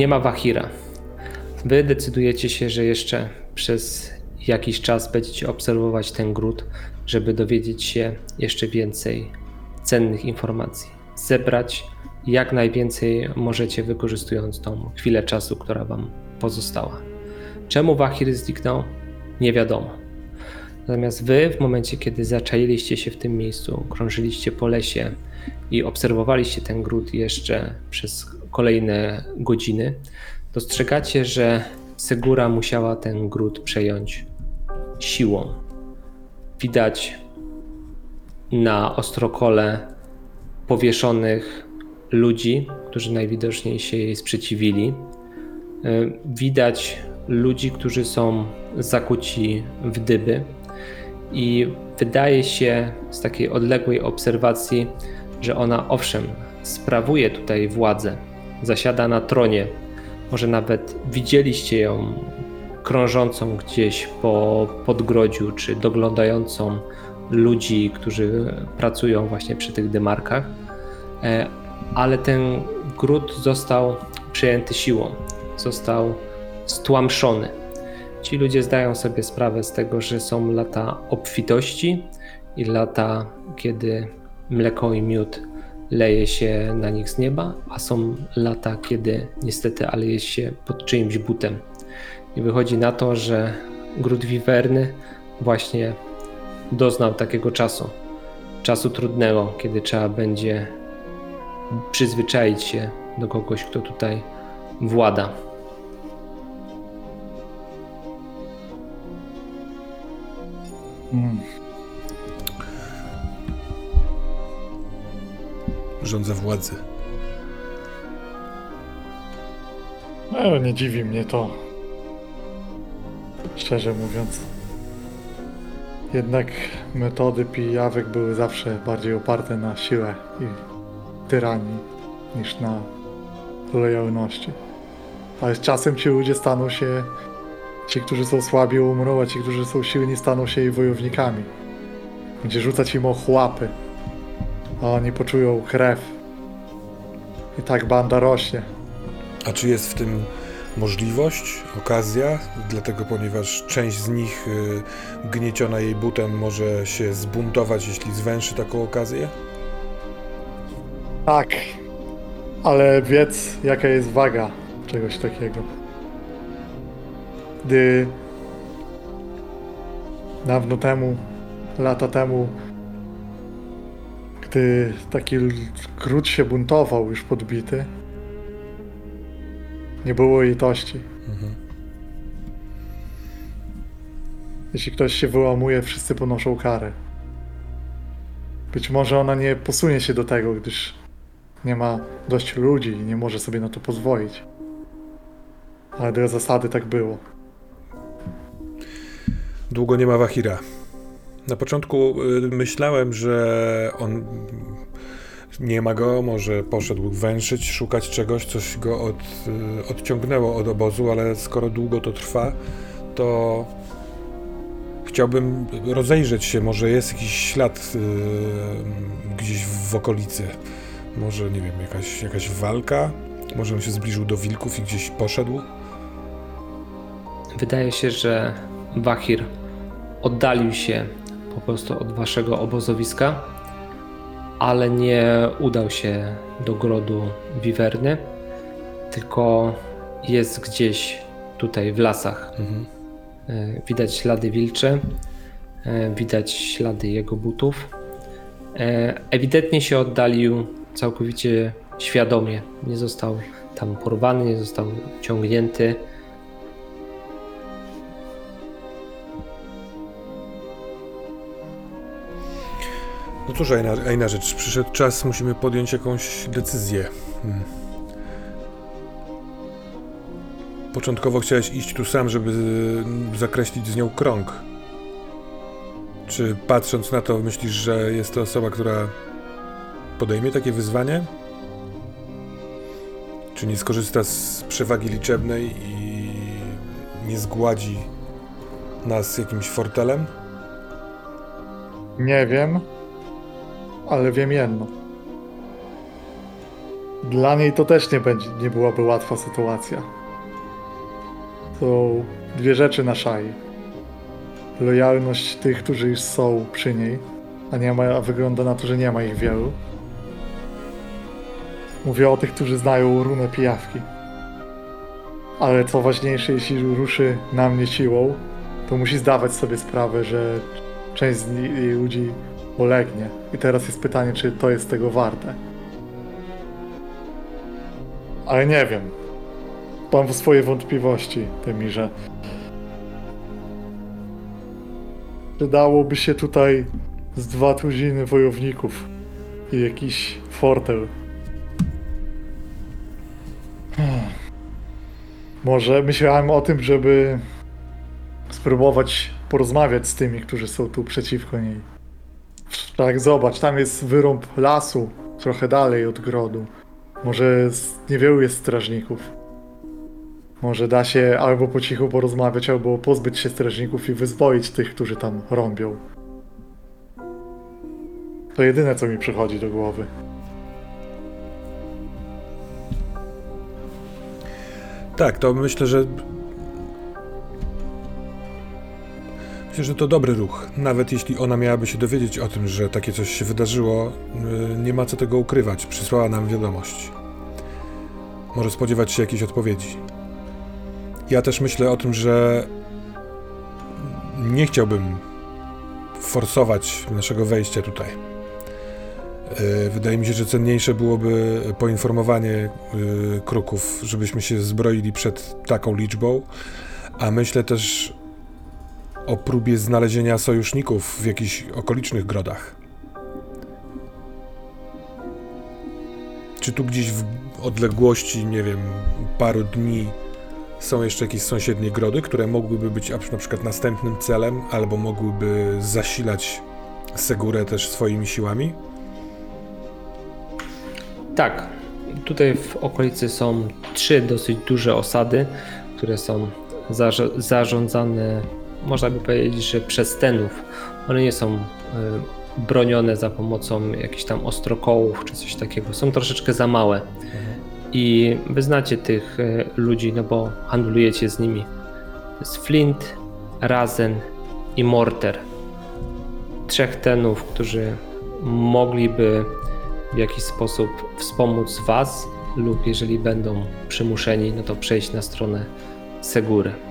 Nie ma Wahira. Wy decydujecie się, że jeszcze przez jakiś czas będziecie obserwować ten gród, żeby dowiedzieć się jeszcze więcej cennych informacji. Zebrać jak najwięcej możecie, wykorzystując tą chwilę czasu, która wam pozostała. Czemu Wahir zniknął? Nie wiadomo. Natomiast wy, w momencie, kiedy zaczailiście się w tym miejscu, krążyliście po lesie i obserwowaliście ten gród jeszcze przez kolejne godziny, dostrzegacie, że Segura musiała ten gród przejąć siłą. Widać na ostrokole powieszonych ludzi, którzy najwidoczniej się jej sprzeciwili. Widać ludzi, którzy są zakuci w dyby, i wydaje się z takiej odległej obserwacji, że ona owszem sprawuje tutaj władzę, zasiada na tronie. Może nawet widzieliście ją krążącą gdzieś po podgrodziu, czy doglądającą ludzi, którzy pracują właśnie przy tych dymarkach, e, ale ten gród został przejęty siłą, został stłamszony. Ci ludzie zdają sobie sprawę z tego, że są lata obfitości i lata, kiedy mleko i miód leje się na nich z nieba, a są lata, kiedy niestety ale jest się pod czyimś butem. I wychodzi na to, że gród wiwerny właśnie doznał takiego czasu. Czasu trudnego, kiedy trzeba będzie przyzwyczaić się do kogoś, kto tutaj włada. Mm. Rządza władzy. No, nie dziwi mnie to. Szczerze mówiąc. Jednak metody pijawek były zawsze bardziej oparte na siłę i tyranii niż na lojalności. Ale z czasem ci ludzie staną się Ci, którzy są słabi, umrą, a ci, którzy są silni, staną się jej wojownikami. Będzie rzucać im ochłapy, a oni poczują krew. I tak banda rośnie. A czy jest w tym możliwość, okazja? Dlatego, ponieważ część z nich y, gnieciona jej butem może się zbuntować, jeśli zwęszy taką okazję? Tak, ale wiedz, jaka jest waga czegoś takiego gdy dawno temu, lata temu, gdy taki gród się buntował, już podbity, nie było litości. Mhm. Jeśli ktoś się wyłamuje, wszyscy ponoszą karę. Być może ona nie posunie się do tego, gdyż nie ma dość ludzi i nie może sobie na to pozwolić. Ale do zasady tak było. Długo nie ma Wahira. Na początku y, myślałem, że on nie ma go, może poszedł węszyć, szukać czegoś, coś go od, y, odciągnęło od obozu, ale skoro długo to trwa, to chciałbym rozejrzeć się, może jest jakiś ślad yy, gdzieś w okolicy. Może, nie wiem, jakaś, jakaś walka? Może on się zbliżył do wilków i gdzieś poszedł? Wydaje się, że Wahir oddalił się po prostu od waszego obozowiska, ale nie udał się do grodu Wiwerny, tylko jest gdzieś tutaj w lasach. Mhm. E, widać ślady wilcze, widać ślady jego butów. E, ewidentnie się oddalił całkowicie świadomie. Nie został tam porwany, nie został ciągnięty No cóż, a inna, rzecz. Przyszedł czas, musimy podjąć jakąś decyzję. Hmm. Początkowo chciałeś iść tu sam, żeby zakreślić z nią krąg. Czy patrząc na to, myślisz, że jest to osoba, która podejmie takie wyzwanie? Czy nie skorzysta z przewagi liczebnej i nie zgładzi nas jakimś fortelem? Nie wiem ale wiem jedno. Dla niej to też nie, będzie, nie byłaby łatwa sytuacja. Są dwie rzeczy na szali. Lojalność tych, którzy już są przy niej, a, nie ma, a wygląda na to, że nie ma ich wielu. Mówię o tych, którzy znają runę pijawki. Ale co ważniejsze, jeśli ruszy na mnie siłą, to musi zdawać sobie sprawę, że część z ludzi ulegnie. I teraz jest pytanie, czy to jest tego warte. Ale nie wiem. Mam swoje wątpliwości, Temirze. Przydałoby się tutaj z dwa tuziny wojowników i jakiś fortel. Może myślałem o tym, żeby spróbować porozmawiać z tymi, którzy są tu przeciwko niej. Tak, zobacz, tam jest wyrąb lasu, trochę dalej od grodu. Może z- niewielu jest strażników. Może da się albo po cichu porozmawiać, albo pozbyć się strażników i wyzwolić tych, którzy tam rąbią. To jedyne, co mi przychodzi do głowy. Tak, to myślę, że. Myślę, że to dobry ruch. Nawet jeśli ona miałaby się dowiedzieć o tym, że takie coś się wydarzyło, yy, nie ma co tego ukrywać. Przysłała nam wiadomość. Może spodziewać się jakiejś odpowiedzi. Ja też myślę o tym, że nie chciałbym forsować naszego wejścia tutaj. Yy, Wydaje mi się, że cenniejsze byłoby poinformowanie yy, kruków, żebyśmy się zbroili przed taką liczbą, a myślę też o próbie znalezienia sojuszników w jakichś okolicznych grodach. Czy tu gdzieś w odległości, nie wiem, paru dni są jeszcze jakieś sąsiednie grody, które mogłyby być na przykład następnym celem, albo mogłyby zasilać Segurę też swoimi siłami? Tak, tutaj w okolicy są trzy dosyć duże osady, które są zarządzane, można by powiedzieć, że przez tenów. One nie są y, bronione za pomocą jakichś tam ostrokołów czy coś takiego. Są troszeczkę za małe. I wy znacie tych y, ludzi, no bo handlujecie z nimi. To jest Flint, Razen i Morter. Trzech tenów, którzy mogliby w jakiś sposób wspomóc Was, lub jeżeli będą przymuszeni, no to przejść na stronę Segury.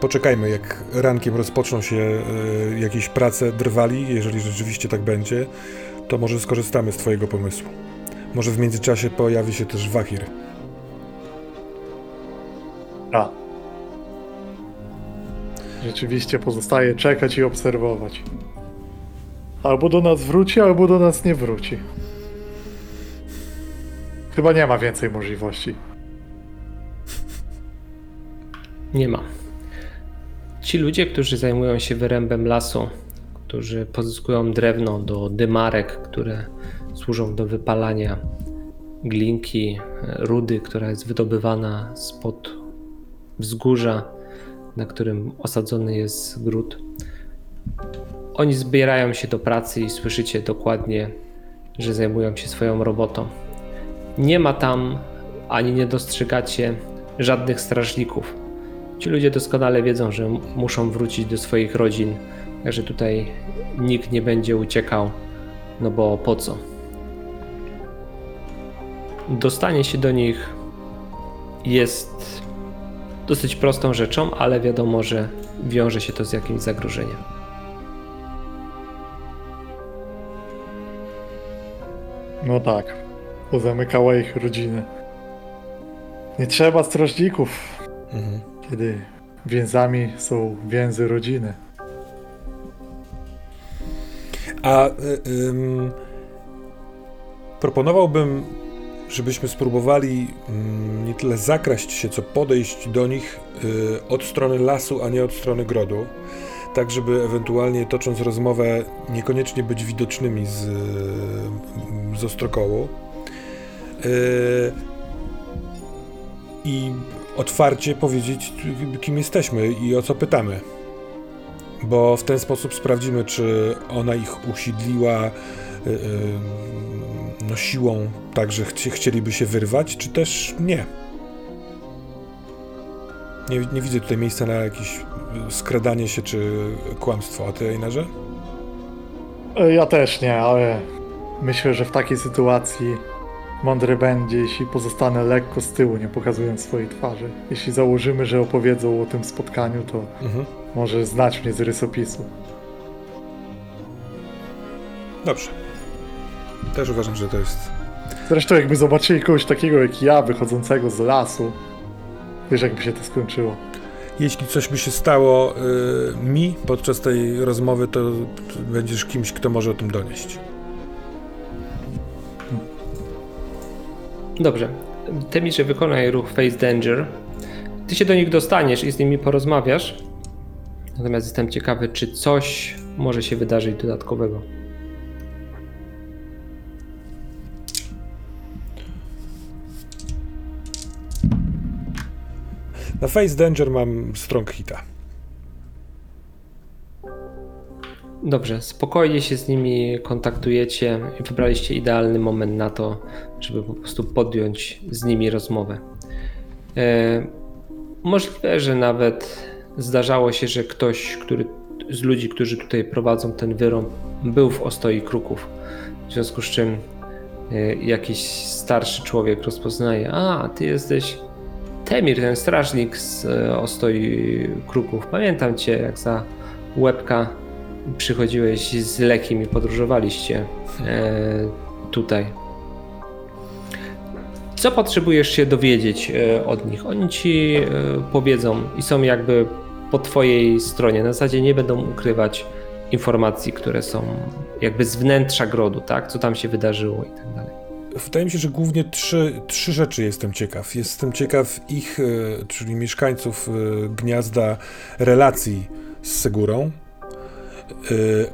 Poczekajmy, jak rankiem rozpoczną się e, jakieś prace drwali, jeżeli rzeczywiście tak będzie, to może skorzystamy z Twojego pomysłu. Może w międzyczasie pojawi się też Wahir. A. Rzeczywiście pozostaje czekać i obserwować. Albo do nas wróci, albo do nas nie wróci. Chyba nie ma więcej możliwości. Nie ma. Ci ludzie, którzy zajmują się wyrębem lasu, którzy pozyskują drewno do dymarek, które służą do wypalania glinki, rudy, która jest wydobywana spod wzgórza, na którym osadzony jest gród. Oni zbierają się do pracy i słyszycie dokładnie, że zajmują się swoją robotą. Nie ma tam ani nie dostrzegacie żadnych strażników. Ci ludzie doskonale wiedzą, że muszą wrócić do swoich rodzin, także tutaj nikt nie będzie uciekał, no bo po co? Dostanie się do nich jest dosyć prostą rzeczą, ale wiadomo, że wiąże się to z jakimś zagrożeniem. No tak. Pozamykała ich rodziny. Nie trzeba strażników, Mhm. Kiedy więzami są więzy rodziny. A y, ym, proponowałbym, żebyśmy spróbowali mm, nie tyle zakraść się, co podejść do nich y, od strony lasu, a nie od strony grodu. Tak, żeby ewentualnie tocząc rozmowę, niekoniecznie być widocznymi z, y, z ostrokołu. Y, I otwarcie powiedzieć, kim jesteśmy i o co pytamy. Bo w ten sposób sprawdzimy, czy ona ich usiedliła y, y, no, siłą, tak że chci- chcieliby się wyrwać, czy też nie. Nie, nie widzę tutaj miejsca na jakieś y, skradanie się czy kłamstwo. A ty, Einerze? E, Ja też nie, ale myślę, że w takiej sytuacji mądre będzie, jeśli pozostanę lekko z tyłu, nie pokazując swojej twarzy. Jeśli założymy, że opowiedzą o tym spotkaniu, to Mhm. może znać mnie z rysopisu. Dobrze. Też uważam, że to jest Zresztą jakby zobaczyli kogoś takiego jak ja, wychodzącego z lasu, wiesz jakby się to skończyło. Jeśli coś by się stało y, mi podczas tej rozmowy, to będziesz kimś, kto może o tym donieść. Dobrze. Temirze, wykonaj ruch Face Danger. Ty się do nich dostaniesz i z nimi porozmawiasz. Natomiast jestem ciekawy, czy coś może się wydarzyć dodatkowego. Na Face Danger mam strong hita. Dobrze, spokojnie się z nimi kontaktujecie i wybraliście idealny moment na to, żeby po prostu podjąć z nimi rozmowę. E, możliwe, że nawet zdarzało się, że ktoś, który z ludzi, którzy tutaj prowadzą ten wyrąb, był w Ostoi Kruków. W związku z czym e, jakiś starszy człowiek rozpoznaje, a ty jesteś Temir, ten strażnik z e, Ostoi Kruków. Pamiętam cię, jak za łebka przychodziłeś z Lekim i podróżowaliście e, tutaj. Co potrzebujesz się dowiedzieć e, od nich? Oni ci e, powiedzą i są jakby po twojej stronie. Na zasadzie nie będą ukrywać informacji, które są jakby z wnętrza grodu, tak? Co tam się wydarzyło i tak dalej. Wydaje mi się, że głównie trzy, trzy rzeczy jestem ciekaw. Jestem ciekaw ich, czyli mieszkańców gniazda, relacji z Segurą,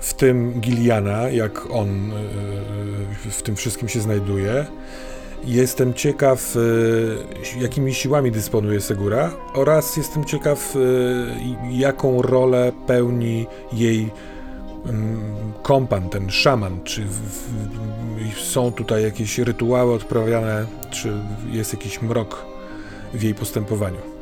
w tym Giliana, jak on e, w tym wszystkim się znajduje. Jestem ciekaw, e, jakimi siłami dysponuje Segura oraz jestem ciekaw, jaką rolę pełni jej mm, kompan, ten szaman, czy są tutaj jakieś rytuały odprawiane, czy jest jakiś mrok w jej postępowaniu.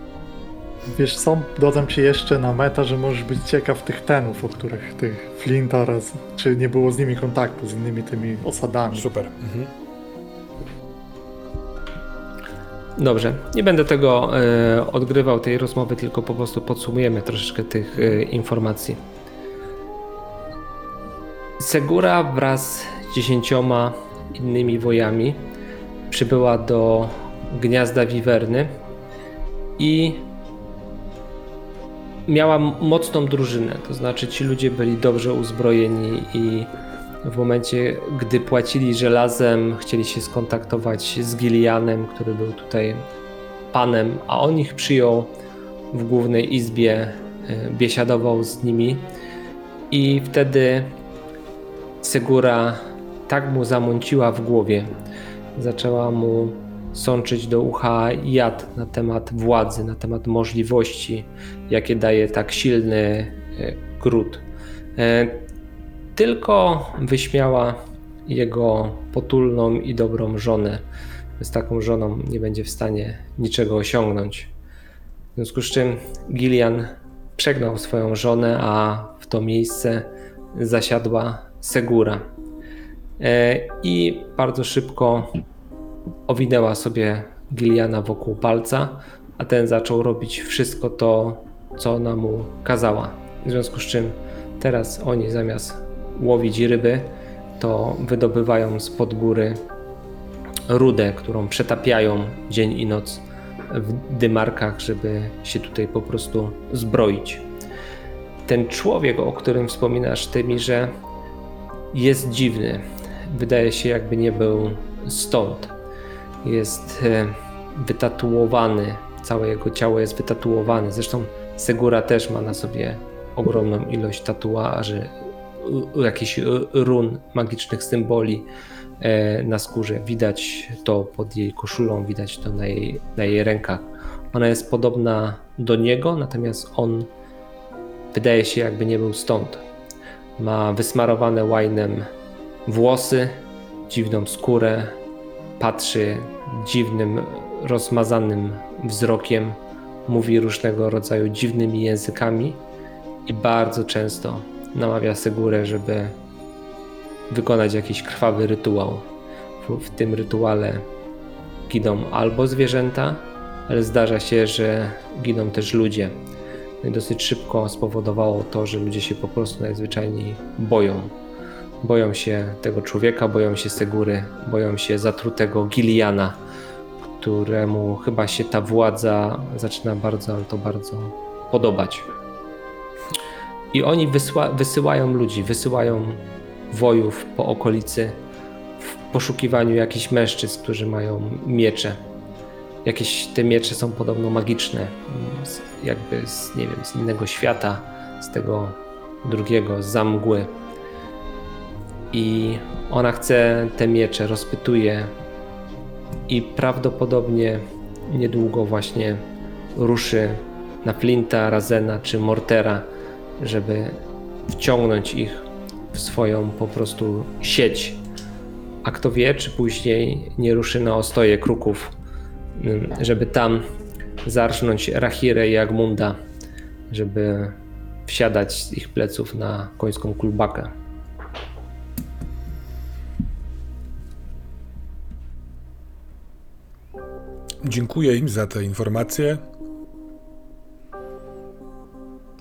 Wiesz co, dodam ci jeszcze na meta, że możesz być ciekaw tych tenów, o których tych Flint oraz, czy nie było z nimi kontaktu, z innymi tymi osadami. Super. Mhm. Dobrze, nie będę tego e, odgrywał tej rozmowy, tylko po prostu podsumujemy troszeczkę tych e, informacji. Segura wraz z dziesięcioma innymi wojami przybyła do gniazda Wiwerny i miała mocną drużynę, to znaczy ci ludzie byli dobrze uzbrojeni i w momencie, gdy płacili żelazem, chcieli się skontaktować z Gilianem, który był tutaj panem, a on ich przyjął w głównej izbie, e, biesiadował z nimi. I wtedy Segura tak mu zamąciła w głowie, zaczęła mu sączyć do ucha jad na temat władzy, na temat możliwości, jakie daje tak silny e, gród. E, Tylko wyśmiała jego potulną i dobrą żonę. Z taką żoną nie będzie w stanie niczego osiągnąć. W związku z czym Gillian przegnał swoją żonę, a w to miejsce zasiadła Segura. E, I bardzo szybko owinęła sobie Gilliana wokół palca, a ten zaczął robić wszystko to, co ona mu kazała. W związku z czym teraz oni zamiast łowić ryby, to wydobywają spod góry rudę, którą przetapiają dzień i noc w dymarkach, żeby się tutaj po prostu zbroić. Ten człowiek, o którym wspominasz, Tymirze, jest dziwny. Wydaje się, jakby nie był stąd. Jest e, wytatuowany, całe jego ciało jest wytatuowane. Zresztą Segura też ma na sobie ogromną ilość tatuaży, jakichś e, run, magicznych symboli e, na skórze. Widać to pod jej koszulą, widać to na jej, na jej rękach. Ona jest podobna do niego, natomiast on wydaje się, jakby nie był stąd. Ma wysmarowane łajnem włosy, dziwną skórę, patrzy dziwnym, rozmazanym wzrokiem, mówi różnego rodzaju dziwnymi językami i bardzo często namawia Segurę, żeby wykonać jakiś krwawy rytuał. W, w tym rytuale giną albo zwierzęta, ale zdarza się, że giną też ludzie. No i dosyć szybko spowodowało to, że ludzie się po prostu najzwyczajniej boją. Boją się tego człowieka, boją się Segury, boją się zatrutego Giliana, któremu chyba się ta władza zaczyna bardzo, ale to bardzo podobać. I oni wysła, wysyłają ludzi, wysyłają wojów po okolicy w poszukiwaniu jakichś mężczyzn, którzy mają miecze. Jakieś te miecze są podobno magiczne, jakby z, nie wiem, z innego świata, z tego drugiego, z zamgły. I ona chce te miecze, rozpytuje i prawdopodobnie niedługo właśnie ruszy na Flinta, Razena czy Mortera, żeby wciągnąć ich w swoją po prostu sieć. A kto wie, czy później nie ruszy na ostoje kruków, żeby tam zarżnąć Rahirę i Agmunda, żeby wsiadać z ich pleców na końską kulbakę. Dziękuję im za te informacje.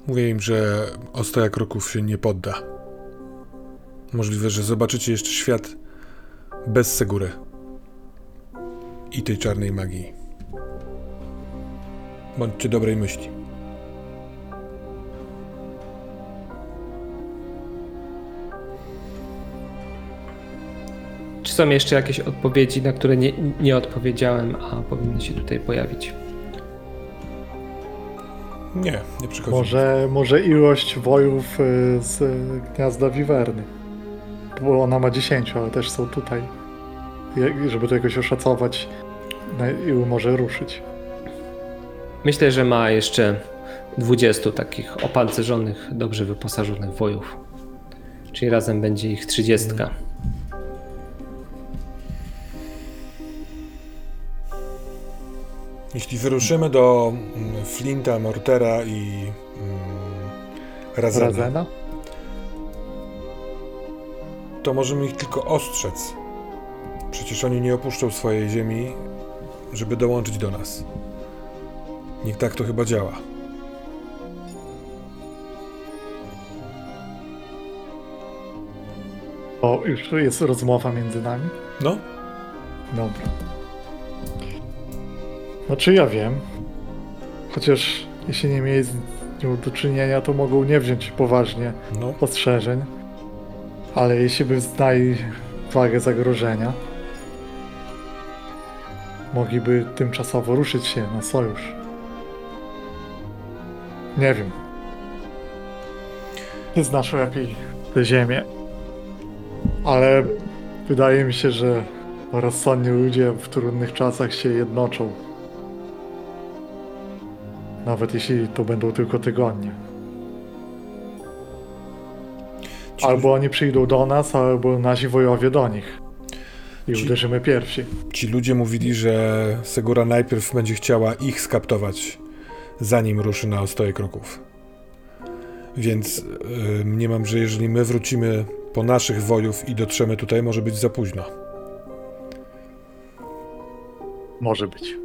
Mówię im, że ostoja kroków się nie podda. Możliwe, że zobaczycie jeszcze świat bez Segury i tej czarnej magii. Bądźcie dobrej myśli. Czy są jeszcze jakieś odpowiedzi, na które nie, nie odpowiedziałem, a powinny się tutaj pojawić? Nie, nie przychodzi. Może, może ilość wojów y, z gniazda Wiwerny. Bo ona ma 10, ale też są tutaj. Żeby to jakoś oszacować, na ilu może ruszyć. Myślę, że ma jeszcze 20 takich opancerzonych, dobrze wyposażonych wojów. Czyli razem będzie ich 30. Jeśli wyruszymy do mm, Flinta, Mortera i mm, Razena, Razena? to możemy ich tylko ostrzec. Przecież oni nie opuszczą swojej ziemi, żeby dołączyć do nas. Niech tak to chyba działa. O, już tu jest rozmowa między nami. No, Dobra. Znaczy ja wiem. Chociaż jeśli nie mieli z nią do czynienia, to mogą nie wziąć poważnie no, ostrzeżeń. Ale jeśli by znali wagę zagrożenia, mogliby tymczasowo ruszyć się na sojusz. Nie wiem. Nie znasz lepiej tę ziemię. Ale wydaje mi się, że rozsądni ludzie w trudnych czasach się jednoczą. Nawet jeśli to będą tylko tygodnie. Albo oni przyjdą do nas, albo nasi wojowie do nich. I Ci- uderzymy pierwsi. ci ludzie mówili, że Segura najpierw będzie chciała ich skaptować, zanim ruszy na ostoje kroków. Więc yy, mniemam, że jeżeli my wrócimy po naszych wojów i dotrzemy tutaj, może być za późno. Może być.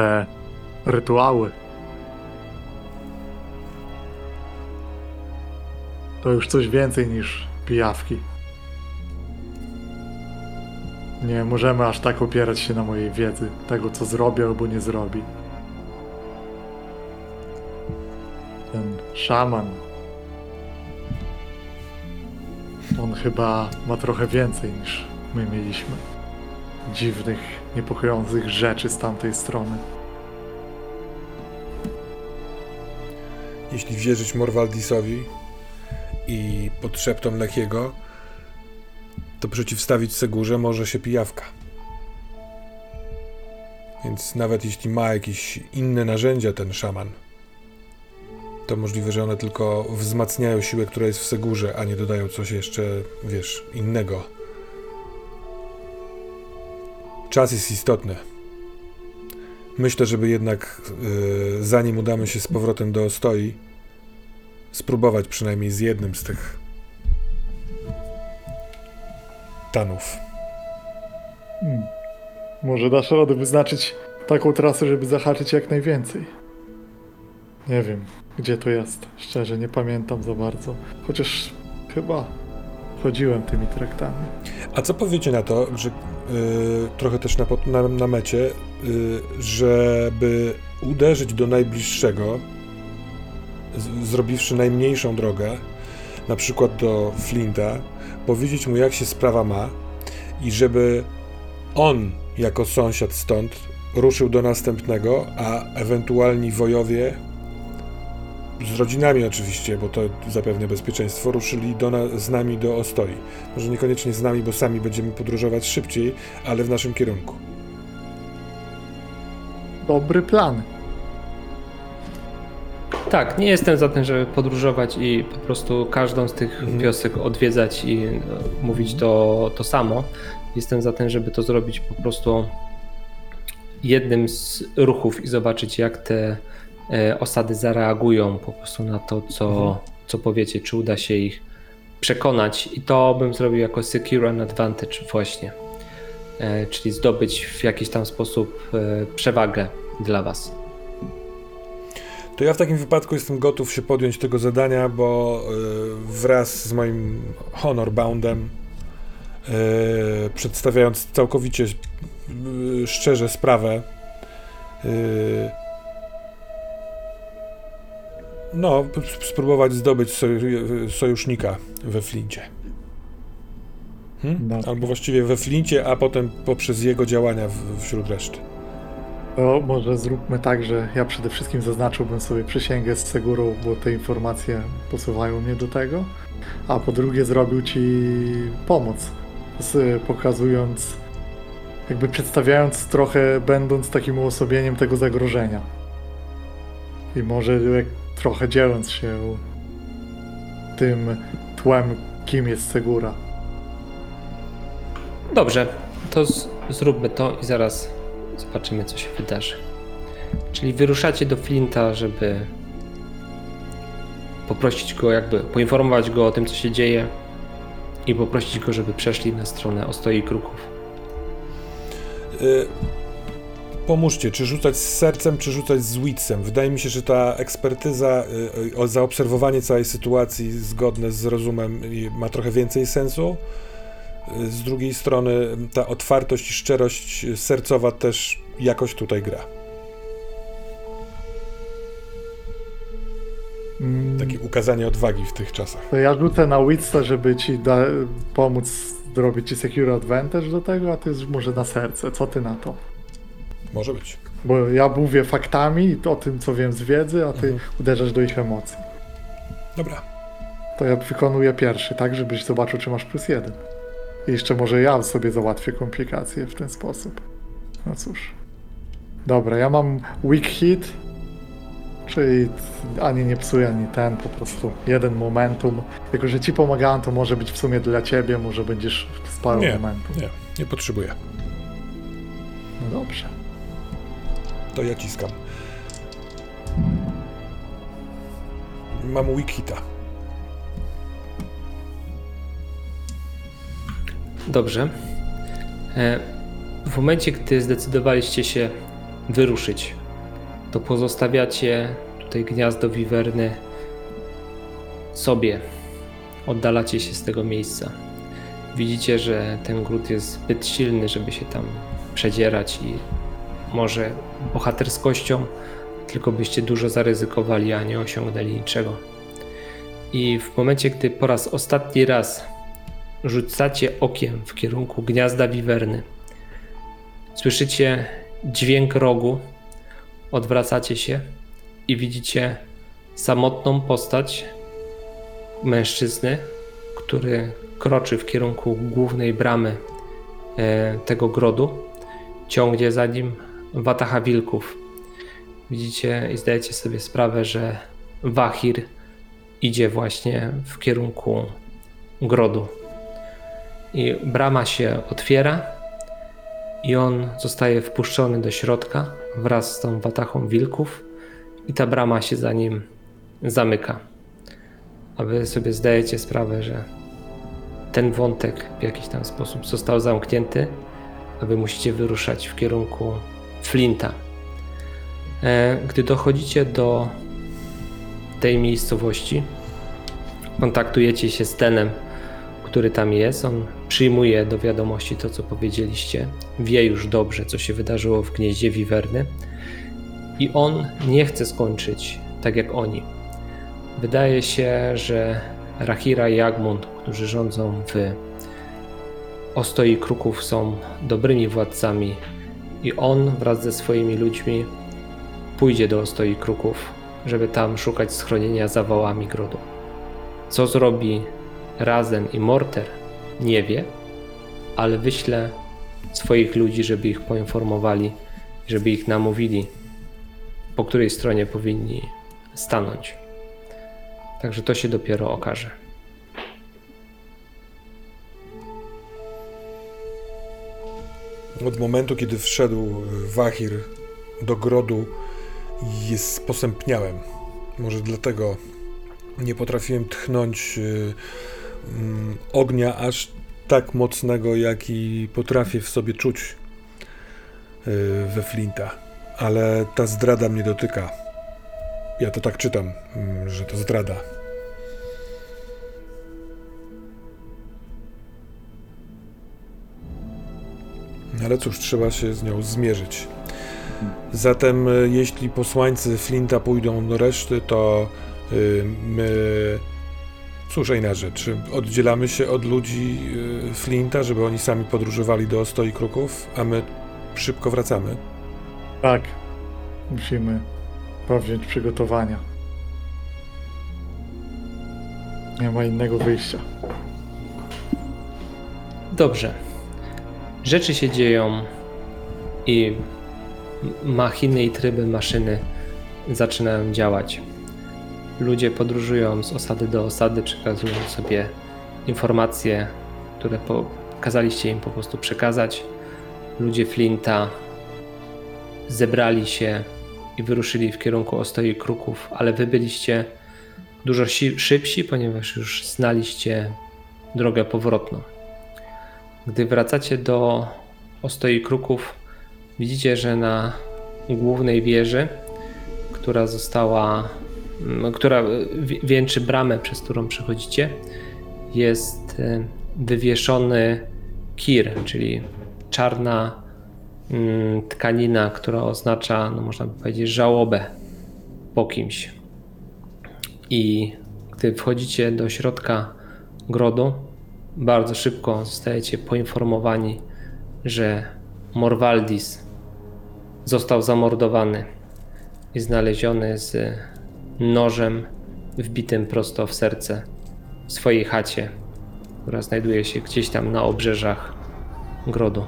Te rytuały. To już coś więcej niż pijawki. Nie możemy aż tak opierać się na mojej wiedzy, tego co zrobi albo nie zrobi. ten szaman. On chyba ma trochę więcej niż my mieliśmy. Dziwnych, niepokojących rzeczy z tamtej strony. jeśli wierzyć Morwaldisowi i pod szeptom Lechiego, to przeciwstawić Segurze może się pijawka. Więc nawet jeśli ma jakieś inne narzędzia ten szaman, to możliwe, że one tylko wzmacniają siłę, która jest w Segurze, a nie dodają coś jeszcze, wiesz, innego. Czas jest istotny. Myślę, żeby jednak, yy, zanim udamy się z powrotem do Ostoi, spróbować przynajmniej z jednym z tych tanów. Hmm. Może dasz radę wyznaczyć taką trasę, żeby zahaczyć jak najwięcej. Nie wiem, gdzie to jest. Szczerze, nie pamiętam za bardzo. Chociaż chyba chodziłem tymi traktami. A co powiecie na to, że yy, trochę też na, na, na mecie, yy, żeby uderzyć do najbliższego, z, zrobiwszy najmniejszą drogę, na przykład do Flinta, powiedzieć mu, jak się sprawa ma i żeby on, jako sąsiad stąd, ruszył do następnego, a ewentualni wojowie, z rodzinami oczywiście, bo to zapewnia bezpieczeństwo, ruszyli do na, z nami do Ostoi. Może niekoniecznie z nami, bo sami będziemy podróżować szybciej, ale w naszym kierunku. Dobry plan. Tak, nie jestem za tym, żeby podróżować i po prostu każdą z tych Mhm. wiosek odwiedzać i e, mówić to, to samo. Jestem za tym, żeby to zrobić po prostu jednym z ruchów i zobaczyć, jak te osady zareagują po prostu na to, co, Mhm. co powiecie, czy uda się ich przekonać. I to bym zrobił jako secure and advantage właśnie. E, czyli zdobyć w jakiś tam sposób e, przewagę dla was. To ja w takim wypadku jestem gotów się podjąć tego zadania, bo wraz z moim honorboundem, y, przedstawiając całkowicie szczerze sprawę, no, spróbować zdobyć soju- sojusznika we Flincie. Hmm? Albo właściwie we Flincie, a potem poprzez jego działania w, wśród reszty. To może zróbmy tak, że ja przede wszystkim zaznaczyłbym sobie przysięgę z Segurą, bo te informacje posuwają mnie do tego. A po drugie zrobił ci pomoc, z, pokazując, jakby przedstawiając trochę, będąc takim uosobieniem tego zagrożenia. I może jak, trochę dzieląc się tym tłem, kim jest Segura. Dobrze, to z, zróbmy to i zaraz zobaczymy, co się wydarzy. Czyli wyruszacie do Flinta, żeby poprosić go, jakby poinformować go o tym, co się dzieje i poprosić go, żeby przeszli na stronę Ostoi Kruków. Y, Pomóżcie, czy rzucać z sercem, czy rzucać z witsem. Wydaje mi się, że ta ekspertyza, y, o zaobserwowanie całej sytuacji zgodne z rozumem y, ma trochę więcej sensu. Y, Z drugiej strony ta otwartość i szczerość sercowa też jakoś tutaj gra. Mm, Takie ukazanie odwagi w tych czasach. To ja rzucę na Witsa, żeby ci da, pomóc zrobić ci Secure Advantage do tego, a ty już może na serce. Co ty na to? Może być. Bo ja mówię faktami o tym, co wiem z wiedzy, a ty Mhm. uderzasz do ich emocji. Dobra. To ja wykonuję pierwszy, tak, żebyś zobaczył, czy masz plus jeden. I jeszcze może ja sobie załatwię komplikacje w ten sposób. No cóż. Dobra, ja mam weak hit, czyli ani nie psuję, ani ten, po prostu jeden momentum. Jako, że ci pomagałem, to może być w sumie dla ciebie, może będziesz spalał momentum. nie, nie potrzebuję. No dobrze. To ja ciskam. Mam weak hita. Dobrze. E, W momencie, gdy zdecydowaliście się wyruszyć, to pozostawiacie tutaj gniazdo wiwerny sobie. Oddalacie się z tego miejsca. Widzicie, że ten gród jest zbyt silny, żeby się tam przedzierać i może bohaterskością tylko byście dużo zaryzykowali, a nie osiągnęli niczego. I w momencie, gdy po raz ostatni raz rzucacie okiem w kierunku gniazda wiwerny. Słyszycie dźwięk rogu, odwracacie się i widzicie samotną postać mężczyzny, który kroczy w kierunku głównej bramy e, tego grodu. Ciągnie za nim watacha wilków. Widzicie i zdajecie sobie sprawę, że Wahir idzie właśnie w kierunku grodu. I brama się otwiera i on zostaje wpuszczony do środka wraz z tą watachą wilków i ta brama się za nim zamyka. A wy sobie zdajecie sprawę, że ten wątek w jakiś tam sposób został zamknięty, a wy musicie wyruszać w kierunku Flinta. E, Gdy dochodzicie do tej miejscowości, kontaktujecie się z Tenem, który tam jest. On przyjmuje do wiadomości to, co powiedzieliście. Wie już dobrze, co się wydarzyło w gnieździe Wiwerny. I on nie chce skończyć tak jak oni. Wydaje się, że Rahira i Jagmund, którzy rządzą w Ostoi Kruków, są dobrymi władcami i on wraz ze swoimi ludźmi pójdzie do Ostoi Kruków, żeby tam szukać schronienia za wałami grodu. Co zrobi Razen i Morter, nie wie, ale wyślę swoich ludzi, żeby ich poinformowali, żeby ich namówili, po której stronie powinni stanąć. Także to się dopiero okaże. Od momentu, kiedy wszedł Wahir do grodu, jest posępniałem. Może dlatego nie potrafiłem tchnąć y, mm, ognia aż tak mocnego, jaki potrafię w sobie czuć y, we Flinta. Ale ta zdrada mnie dotyka. Ja to tak czytam, mm, że to zdrada. Ale cóż, trzeba się z nią zmierzyć. Zatem, e, jeśli posłańcy Flinta pójdą do reszty, to y, my. Cóż, inna rzecz. Oddzielamy się od ludzi y, Flinta, żeby oni sami podróżowali do Ostoi Kruków, a my szybko wracamy? Tak. Musimy powziąć przygotowania. Nie ma innego wyjścia. Dobrze. Rzeczy się dzieją i machiny i tryby maszyny zaczynają działać. Ludzie podróżują z osady do osady, przekazują sobie informacje, które po- kazaliście im po prostu przekazać. Ludzie Flinta zebrali się i wyruszyli w kierunku Ostoi Kruków, ale wy byliście dużo si- szybsi, ponieważ już znaliście drogę powrotną. Gdy wracacie do Ostoi Kruków, widzicie, że na głównej wieży, która została, która wi- wieńczy bramę, przez którą przechodzicie, jest e, wywieszony kir, czyli czarna tkanina, która oznacza, no można by powiedzieć, żałobę po kimś. I gdy wchodzicie do środka grodu, bardzo szybko zostajecie poinformowani, że Morwaldis został zamordowany i znaleziony z nożem wbitym prosto w serce w swojej chacie, która znajduje się gdzieś tam na obrzeżach grodu.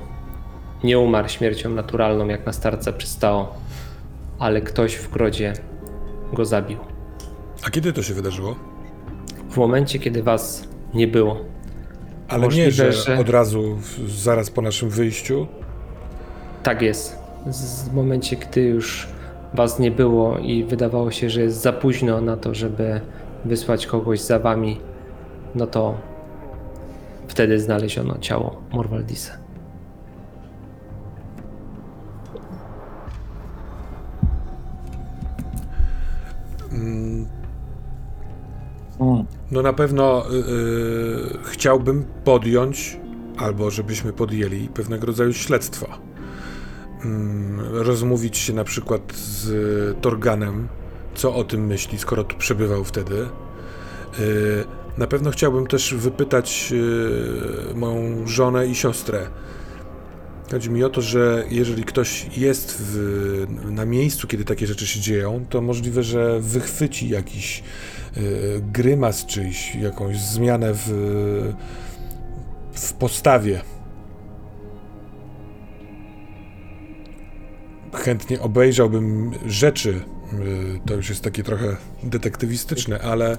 Nie umarł śmiercią naturalną, jak na starca przystało, ale ktoś w grodzie go zabił. A kiedy to się wydarzyło? W momencie, kiedy was nie było. Ale Możliwe, nie, że, że- od razu, zaraz po naszym wyjściu. Tak jest. Z- W momencie, gdy już was nie było i wydawało się, że jest za późno na to, żeby wysłać kogoś za wami, no to wtedy znaleziono ciało Morwaldisa. Mm. No na pewno y, y, chciałbym podjąć, albo żebyśmy podjęli pewnego rodzaju śledztwo. Mm, rozmówić się na przykład z Torganem, co o tym myśli, skoro tu przebywał wtedy. Y, na pewno chciałbym też wypytać y, moją żonę i siostrę, Chodzi mi o to, że jeżeli ktoś jest w, na miejscu, kiedy takie rzeczy się dzieją, to możliwe, że wychwyci jakiś y, grymas czyjś, jakąś zmianę w, w postawie. Chętnie obejrzałbym rzeczy. y, To już jest takie trochę detektywistyczne, ale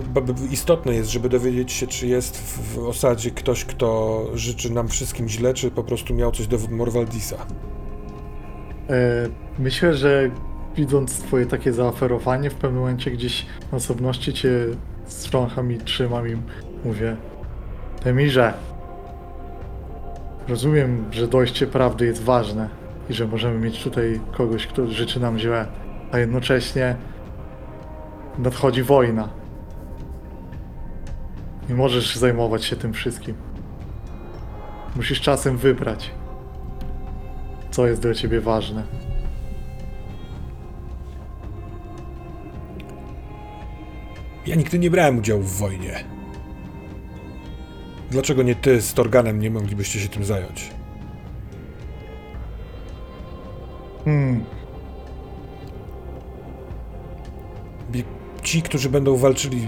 no, istotne jest, żeby dowiedzieć się, czy jest w, w osadzie ktoś, kto życzy nam wszystkim źle, czy po prostu miał coś do Morwaldisa. E, Myślę, że widząc twoje takie zaoferowanie, w pewnym momencie gdzieś na osobności cię strącham i trzymam i mówię Temirze, rozumiem, że dojście prawdy jest ważne i że możemy mieć tutaj kogoś, kto życzy nam źle, a jednocześnie nadchodzi wojna. Nie możesz zajmować się tym wszystkim. Musisz czasem wybrać, co jest dla ciebie ważne. Ja nigdy nie brałem udziału w wojnie. Dlaczego nie ty z Torganem nie moglibyście się tym zająć? Hmm, Ci, którzy będą walczyli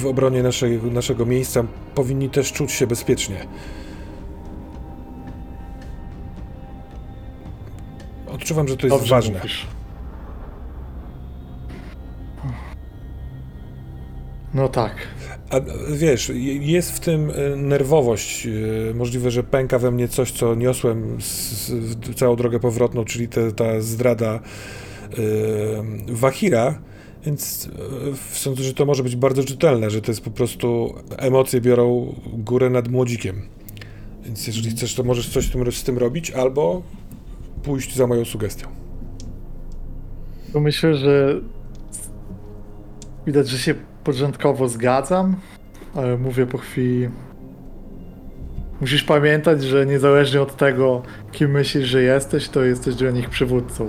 w obronie naszej, naszego miejsca, powinni też czuć się bezpiecznie. Odczuwam, że to jest dobrze ważne. mówisz. No tak. A wiesz, je- jest w tym e, nerwowość. e, Możliwe, że pęka we mnie coś, co niosłem z, z, całą drogę powrotną, czyli te, ta zdrada e, Wahira. Więc e, sądzę, że to może być bardzo czytelne, że to jest po prostu emocje biorą górę nad młodzikiem. Więc jeżeli chcesz, to możesz coś z tym, robić, albo pójść za moją sugestią. Myślę, że widać, że się początkowo zgadzam, ale mówię po chwili. Musisz pamiętać, że niezależnie od tego, kim myślisz, że jesteś, to jesteś dla nich przywódcą.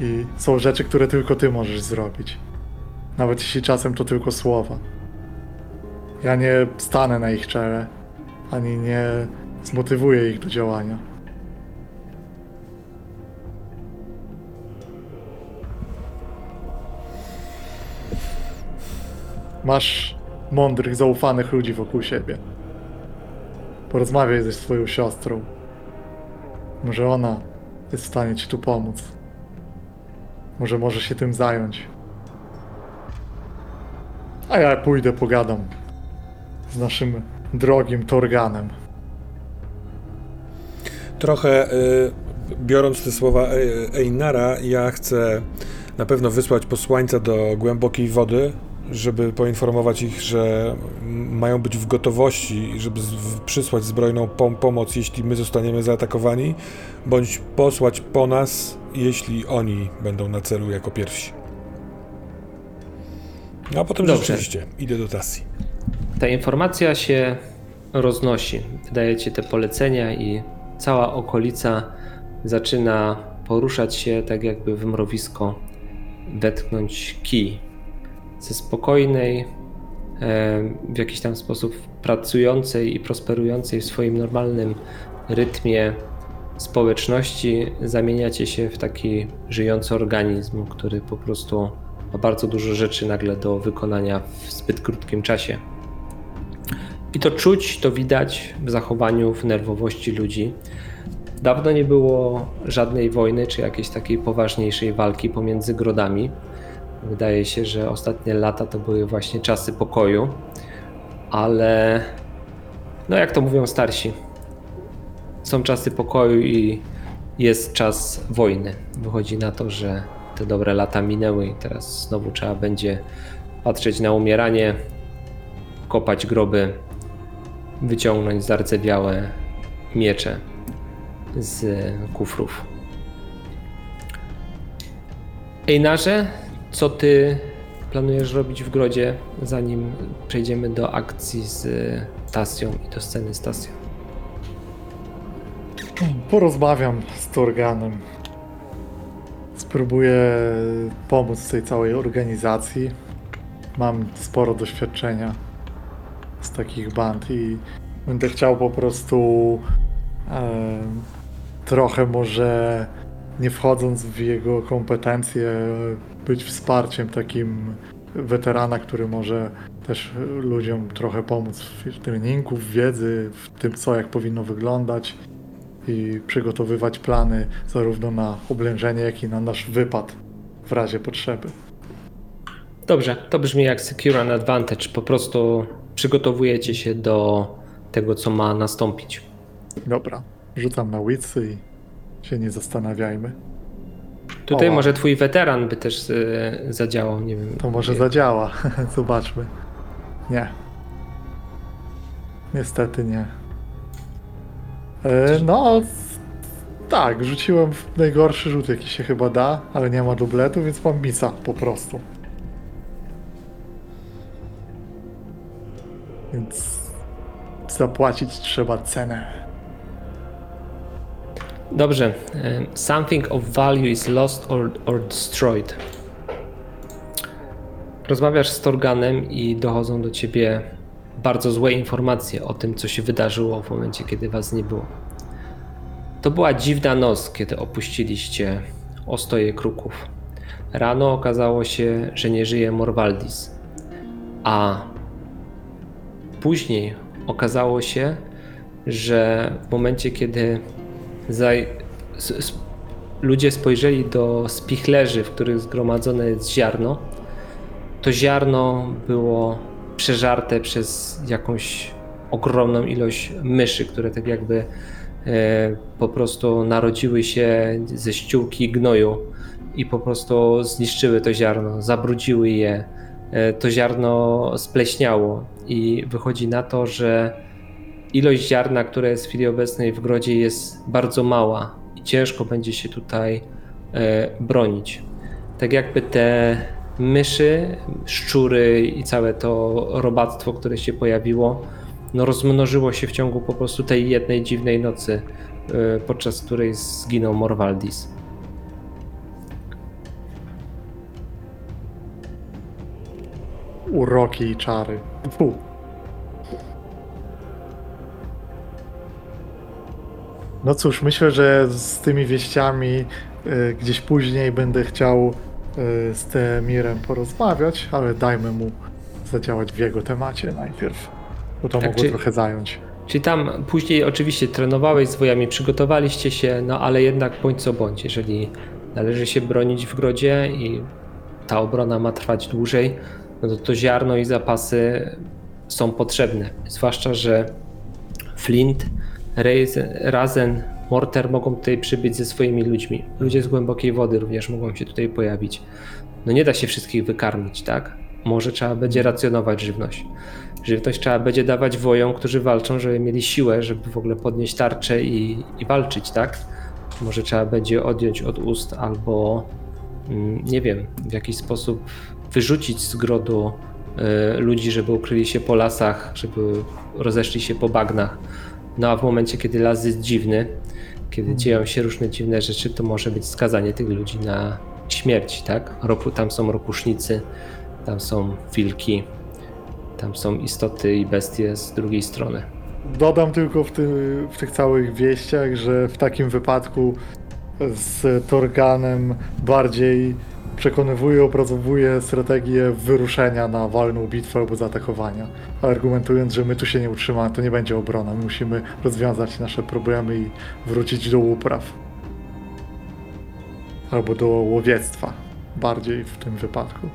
I są rzeczy, które tylko ty możesz zrobić. Nawet jeśli czasem to tylko słowa. Ja nie stanę na ich czele, ani nie zmotywuję ich do działania. Masz mądrych, zaufanych ludzi wokół siebie. Porozmawiaj ze swoją siostrą. Może ona jest w stanie ci tu pomóc. Może może się tym zająć. A ja pójdę, pogadam z naszym drogim Torganem. Trochę y, biorąc te słowa E- Einara, ja chcę na pewno wysłać posłańca do głębokiej wody, żeby poinformować ich, że mają być w gotowości, żeby przysłać zbrojną pom- pomoc, jeśli my zostaniemy zaatakowani, bądź posłać po nas, jeśli oni będą na celu jako pierwsi. No, a potem Dobrze. rzeczywiście idę do Tassi. Ta informacja się roznosi. Wydajecie te polecenia i cała okolica zaczyna poruszać się tak jakby w mrowisko wetknąć kij. Ze spokojnej, e, w jakiś tam sposób pracującej i prosperującej w swoim normalnym rytmie społeczności zamieniacie się w taki żyjący organizm, który po prostu ma bardzo dużo rzeczy nagle do wykonania w zbyt krótkim czasie. I to czuć, to widać w zachowaniu, w nerwowości ludzi. Dawno nie było żadnej wojny czy jakiejś takiej poważniejszej walki pomiędzy grodami. Wydaje się, że ostatnie lata to były właśnie czasy pokoju, ale no jak to mówią starsi, są czasy pokoju i jest czas wojny. Wychodzi na to, że te dobre lata minęły i teraz znowu trzeba będzie patrzeć na umieranie, kopać groby, wyciągnąć zardzewiałe miecze z kufrów. Ejnarze, co ty planujesz robić w grodzie, zanim przejdziemy do akcji z Tasją i do sceny z Tasją? Porozmawiam z Torganem. Spróbuję pomóc tej całej organizacji. Mam sporo doświadczenia z takich band i Będę chciał po prostu e, trochę może nie wchodząc w jego kompetencje, być wsparciem takim weterana, który może też ludziom trochę pomóc w treningu, w wiedzy, w tym co, jak powinno wyglądać i przygotowywać plany zarówno na oblężenie, jak i na nasz wypad w razie potrzeby. Dobrze, to brzmi jak Secure and Advantage. Po prostu przygotowujecie się do tego, co ma nastąpić. Dobra, rzucam na witsy i się nie zastanawiajmy. Tutaj może twój weteran by też e, zadziałał, nie wiem. To może nie- zadziała. Zobaczmy. Nie. Niestety nie. E, no, tak, rzuciłem w najgorszy rzut, jaki się chyba da, ale nie ma dubletu, więc mam misa po prostu. Więc zapłacić trzeba cenę. Dobrze. e, Something of value is lost or, or destroyed. Rozmawiasz z Torganem i dochodzą do ciebie bardzo złe informacje o tym, co się wydarzyło w momencie, kiedy was nie było. To była dziwna noc, kiedy opuściliście ostoje kruków. Rano okazało się, że nie żyje Morwaldis, a później okazało się, że w momencie, kiedy Zaj... Ludzie spojrzeli do spichlerzy, w których zgromadzone jest ziarno, to ziarno było przeżarte przez jakąś ogromną ilość myszy, które tak jakby e, po prostu narodziły się ze ściółki gnoju i po prostu zniszczyły to ziarno, zabrudziły je. E, to ziarno spleśniało i wychodzi na to, że ilość ziarna, które jest w chwili obecnej w grodzie jest bardzo mała i ciężko będzie się tutaj e, bronić. Tak jakby te myszy, szczury i całe to robactwo, które się pojawiło, no rozmnożyło się w ciągu po prostu tej jednej dziwnej nocy, e, podczas której zginął Morwaldis. Uroki i czary. Fu. No cóż, myślę, że z tymi wieściami y, gdzieś później będę chciał y, z Temirem porozmawiać, ale dajmy mu zadziałać w jego temacie najpierw, bo to Tak, mogło czy- trochę zająć. Czyli tam później oczywiście trenowałeś z wojami, przygotowaliście się, no ale jednak bądź co bądź, jeżeli należy się bronić w grodzie i ta obrona ma trwać dłużej, no to to ziarno i zapasy są potrzebne. Zwłaszcza, że Flint, Razen, Razen Morter mogą tutaj przybyć ze swoimi ludźmi. Ludzie z głębokiej wody również mogą się tutaj pojawić. No nie da się wszystkich wykarmić, tak? Może trzeba będzie racjonować żywność. Żywność trzeba będzie dawać wojom, którzy walczą, żeby mieli siłę, żeby w ogóle podnieść tarczę i, i walczyć, tak? Może trzeba będzie odjąć od ust albo mm, nie wiem, w jakiś sposób wyrzucić z grodu y, ludzi, żeby ukryli się po lasach, żeby rozeszli się po bagnach. No a w momencie, kiedy las jest dziwny, kiedy dzieją się różne dziwne rzeczy, to może być skazanie tych ludzi na śmierć, tak? Roku, tam są ropusznicy, tam są wilki, tam są istoty i bestie z drugiej strony. Dodam tylko w, w tych całych wieściach, że w takim wypadku z Torganem bardziej przekonywuje, opracowuje strategię wyruszenia na walną bitwę albo zaatakowania, argumentując, że my tu się nie utrzymamy, to nie będzie obrona, my musimy rozwiązać nasze problemy i wrócić do upraw. Albo do łowiectwa, bardziej w tym wypadku.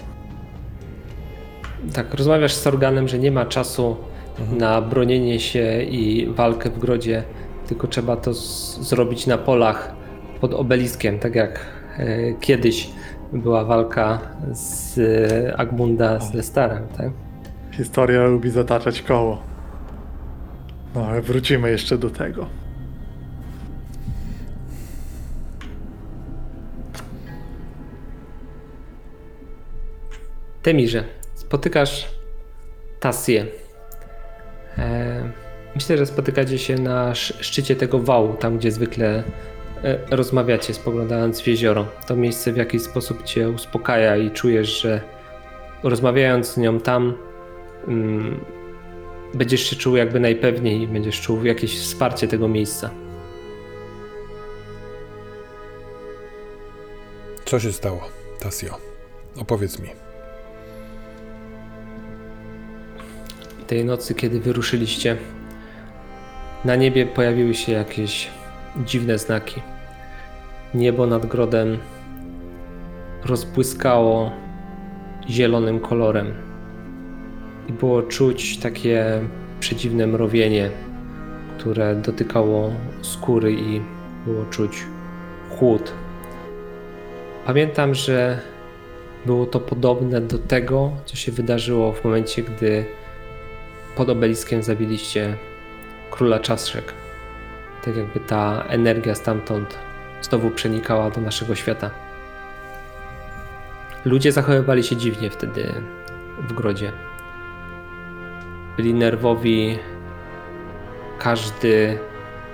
Tak, rozmawiasz z Sorganem, że nie ma czasu na bronienie się i walkę w grodzie, tylko trzeba to zrobić na polach pod obeliskiem, tak jak e, kiedyś była walka z e, Agmunda z Lestarem, tak? Historia lubi zataczać koło. No ale wrócimy jeszcze do tego. Temirze, spotykasz Tasję. E, myślę, że spotykacie się na sz- szczycie tego wału, tam gdzie zwykle rozmawiacie, spoglądając w jezioro. To miejsce w jakiś sposób cię uspokaja i czujesz, że rozmawiając z nią tam, mm, będziesz się czuł jakby najpewniej i będziesz czuł jakieś wsparcie tego miejsca. Co się stało, Tasio? Opowiedz mi. tej nocy, kiedy wyruszyliście, na niebie pojawiły się jakieś dziwne znaki. Niebo nad grodem rozbłyskało zielonym kolorem i było czuć takie przedziwne mrowienie, które dotykało skóry i było czuć chłód. Pamiętam, że było to podobne do tego, co się wydarzyło w momencie, gdy pod obeliskiem zabiliście króla czaszek. Tak jakby ta energia stamtąd znowu przenikała do naszego świata. Ludzie zachowywali się dziwnie wtedy w grodzie. Byli nerwowi, każdy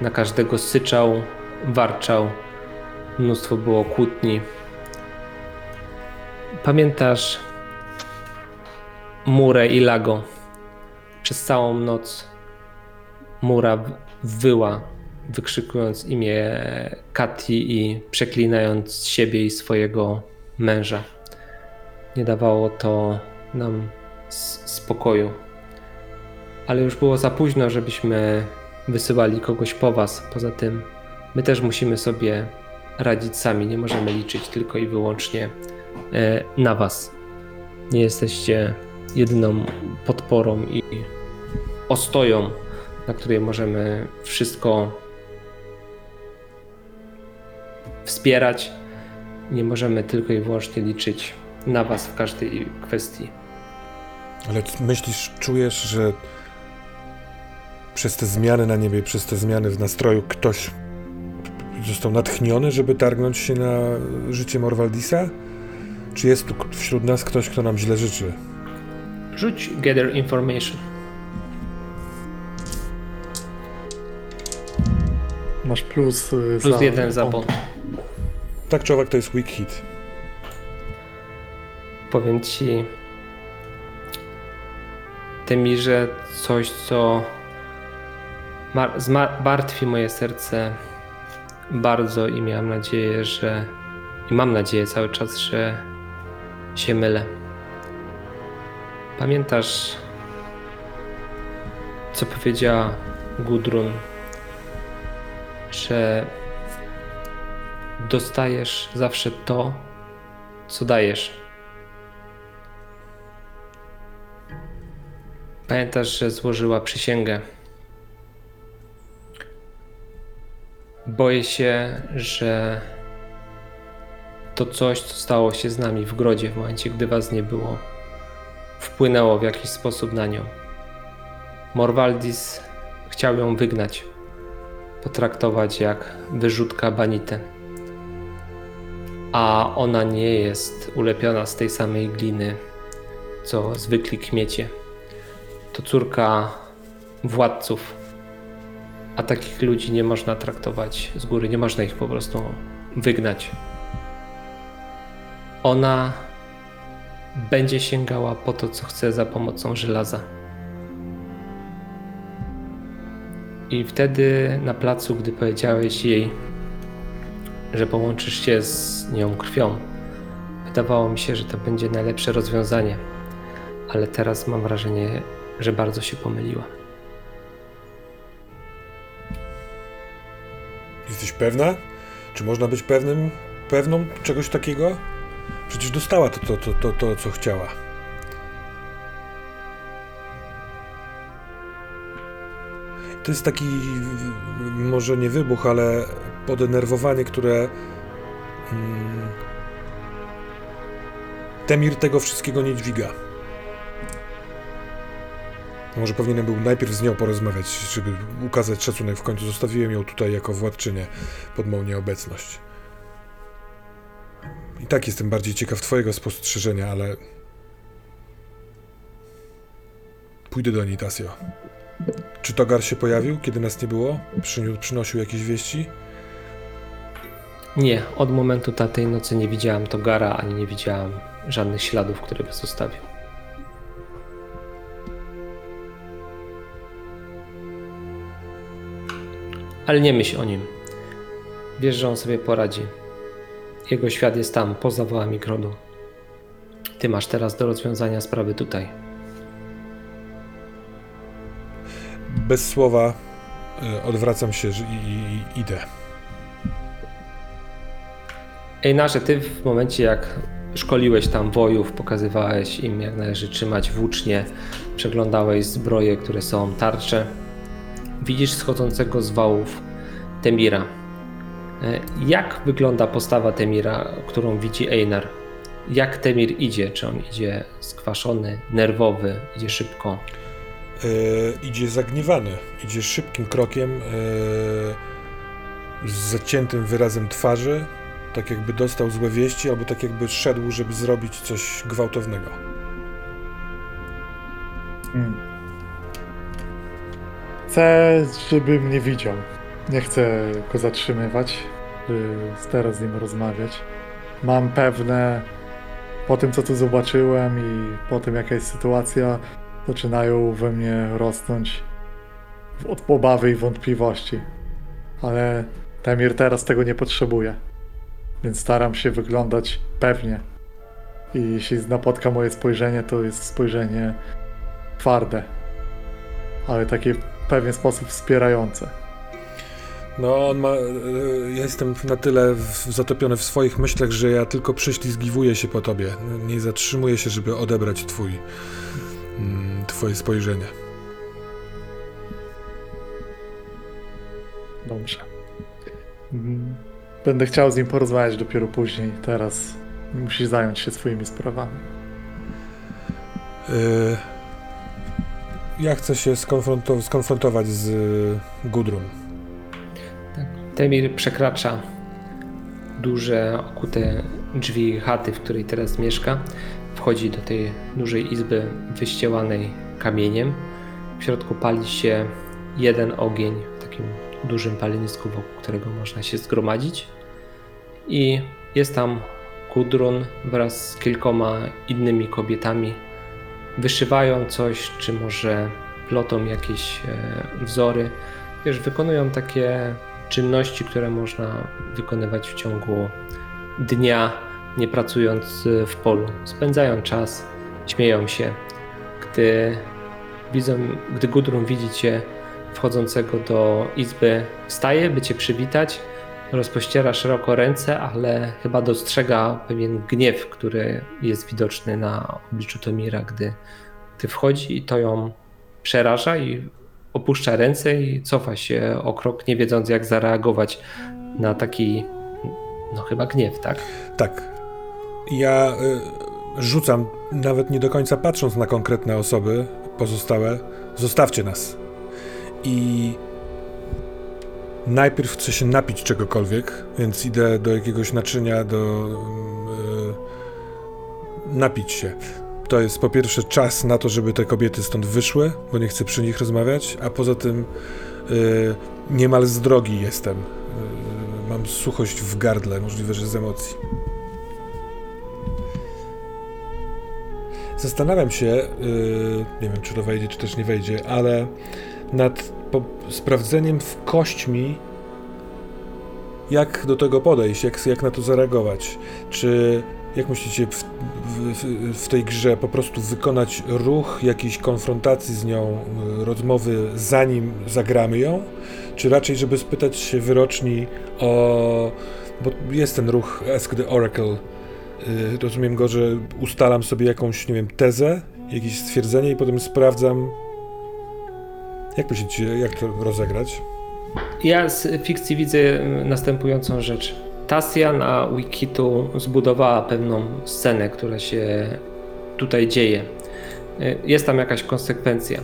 na każdego syczał, warczał, mnóstwo było kłótni. Pamiętasz Murę i Lago? Przez całą noc Mura wyła, wykrzykując imię Kati i przeklinając siebie i swojego męża. Nie dawało to nam spokoju. Ale już było za późno, żebyśmy wysyłali kogoś po was. Poza tym, my też musimy sobie radzić sami. Nie możemy liczyć tylko i wyłącznie e, na was. Nie jesteście jedyną podporą i ostoją, na której możemy wszystko wspierać. Nie możemy tylko i wyłącznie liczyć na Was w każdej kwestii. Ale myślisz, czujesz, że przez te zmiany na niebie, przez te zmiany w nastroju ktoś został natchniony, żeby targnąć się na życie Morwaldisa? Czy jest tu wśród nas ktoś, kto nam źle życzy? Rzuć Gather Information. Masz plus, y, Plus za... jeden za o, bon. Tak czy owak to jest weak hit. Powiem Ci, Temirze, coś, co martwi moje serce bardzo i miałem nadzieję, że i mam nadzieję cały czas, że się mylę. Pamiętasz, co powiedziała Gudrun, że dostajesz zawsze to, co dajesz. Pamiętasz, że złożyła przysięgę. Boję się, że to coś, co stało się z nami w grodzie w momencie, gdy was nie było, wpłynęło w jakiś sposób na nią. Morwaldis chciał ją wygnać, potraktować jak wyrzutka banitę. A ona nie jest ulepiona z tej samej gliny, co zwykli kmiecie to córka władców. A takich ludzi nie można traktować z góry, nie można ich po prostu wygnać. Ona będzie sięgała po to, co chce za pomocą żelaza. I wtedy na placu, gdy powiedziałeś jej, że połączysz się z nią krwią, wydawało mi się, że to będzie najlepsze rozwiązanie. Ale teraz mam wrażenie, że bardzo się pomyliła. Jesteś pewna? Czy można być pewnym, pewną czegoś takiego? Przecież dostała to, to, to, to, to co chciała. To jest taki, może nie wybuch, ale podenerwowanie, które. Mm, Temir tego wszystkiego nie dźwiga. Może powinienem był najpierw z nią porozmawiać, żeby ukazać szacunek. W końcu zostawiłem ją tutaj jako władczynię pod mą nieobecność. I tak jestem bardziej ciekaw Twojego spostrzeżenia, ale. Pójdę do niej, Tasio. Czy Togar się pojawił, kiedy nas nie było? Przyniósł, przynosił jakieś wieści? Nie, od momentu tej nocy nie widziałam Togara, ani nie widziałam żadnych śladów, które by zostawił. Ale nie myśl o nim. Wiesz, że on sobie poradzi. Jego świat jest tam, poza wołami grodu. Ty masz teraz do rozwiązania sprawy tutaj. Bez słowa e, odwracam się i, i, i idę. Ejnarze, ty w momencie jak szkoliłeś tam wojów, pokazywałeś im jak należy trzymać włócznie, przeglądałeś zbroje, które są tarcze, widzisz schodzącego z wałów Temira. E, Jak wygląda postawa Temira, którą widzi Einar? Jak Temir idzie? Czy on idzie skwaszony, nerwowy, idzie szybko? Y, idzie zagniewany, idzie szybkim krokiem, y, z zaciętym wyrazem twarzy, tak jakby dostał złe wieści, albo tak jakby szedł, żeby zrobić coś gwałtownego. Hmm. Chcę, żeby mnie widział. Nie chcę go zatrzymywać, by teraz z nim rozmawiać. Mam pewne, po tym co tu zobaczyłem i po tym jaka jest sytuacja, zaczynają we mnie rosnąć od obawy i wątpliwości. Ale Temir teraz tego nie potrzebuje. Więc staram się wyglądać pewnie. I jeśli napotka moje spojrzenie, to jest spojrzenie twarde, ale takie w pewien sposób wspierające. No, on ma. y, Ja jestem na tyle w, zatopiony w swoich myślach, że ja tylko prześlizgiwuję się po tobie. Nie zatrzymuję się, żeby odebrać twój. mm, Twoje spojrzenie. Dobrze. Mm, Będę chciał z nim porozmawiać dopiero później. Teraz musisz zająć się swoimi sprawami. Y, Ja chcę się skonfronto- skonfrontować z y, Gudrun. Temir przekracza duże, okute drzwi chaty, w której teraz mieszka. Wchodzi do tej dużej izby wyściełanej kamieniem. W środku pali się jeden ogień dużym palenisku, wokół którego można się zgromadzić. I jest tam Gudrun wraz z kilkoma innymi kobietami. Wyszywają coś, czy może plotą jakieś e, wzory. Wiesz, wykonują takie czynności, które można wykonywać w ciągu dnia, nie pracując y, w polu. Spędzają czas, śmieją się. Gdy widzą, gdy Gudrun widzi cię wchodzącego do izby, wstaje, by cię przywitać, rozpościera szeroko ręce, ale chyba dostrzega pewien gniew, który jest widoczny na obliczu Tomira, gdy, gdy wchodzi i to ją przeraża i opuszcza ręce i cofa się o krok, nie wiedząc jak zareagować na taki, no chyba gniew, tak? Tak. Ja y, rzucam, nawet nie do końca patrząc na konkretne osoby pozostałe, zostawcie nas. I najpierw chcę się napić czegokolwiek, więc idę do jakiegoś naczynia, do y, napić się. To jest po pierwsze czas na to, żeby te kobiety stąd wyszły, bo nie chcę przy nich rozmawiać, a poza tym y, niemal z drogi jestem. Y, mam suchość w gardle, możliwe, że z emocji. Zastanawiam się, yy, nie wiem czy to wejdzie, czy też nie wejdzie, ale nad sprawdzeniem w kośćmi, jak do tego podejść, jak, jak na to zareagować. Czy, jak myślicie, w, w, w tej grze po prostu wykonać ruch jakiejś konfrontacji z nią, yy, rozmowy zanim zagramy ją? Czy raczej, żeby spytać się wyroczni o... Bo jest ten ruch Ask the Oracle, Y, rozumiem go, że ustalam sobie jakąś, nie wiem, tezę, jakieś stwierdzenie i potem sprawdzam. Jak myślicie, jak to rozegrać? Ja z fikcji widzę y, następującą rzecz. Tasja na Wikitu zbudowała pewną scenę, która się tutaj dzieje. Y, Jest tam jakaś konsekwencja.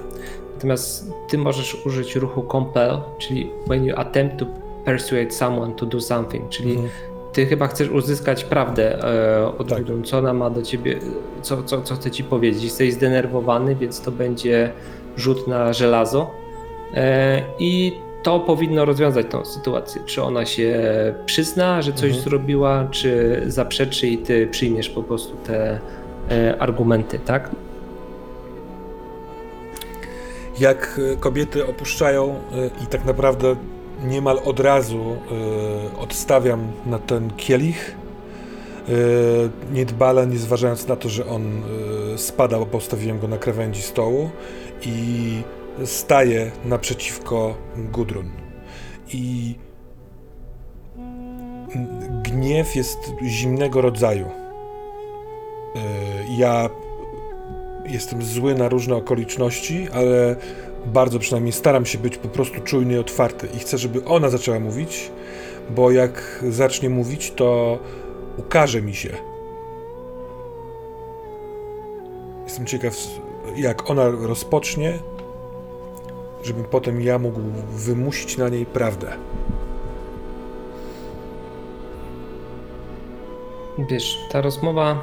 Natomiast ty możesz użyć ruchu compel, czyli when you attempt to persuade someone to do something, czyli Mhm. ty chyba chcesz uzyskać prawdę e, od Tak. Co ona ma do ciebie, co, co, co chce ci powiedzieć. Jesteś zdenerwowany, więc to będzie rzut na żelazo e, i to powinno rozwiązać tą sytuację. Czy ona się przyzna, że coś Mhm. zrobiła, czy zaprzeczy i ty przyjmiesz po prostu te e, argumenty, tak? Jak y, kobiety opuszczają i tak naprawdę niemal od razu odstawiam na ten kielich. Niedbale, nie zważając na to, że on y, spada, bo postawiłem go na krawędzi stołu i staję naprzeciwko Gudrun. I gniew jest zimnego rodzaju. Y, Ja jestem zły na różne okoliczności, ale bardzo przynajmniej staram się być po prostu czujny i otwarty i chcę, żeby ona zaczęła mówić, bo jak zacznie mówić, to ukaże mi się. Jestem ciekaw, jak ona rozpocznie, żebym potem ja mógł wymusić na niej prawdę. Wiesz, ta rozmowa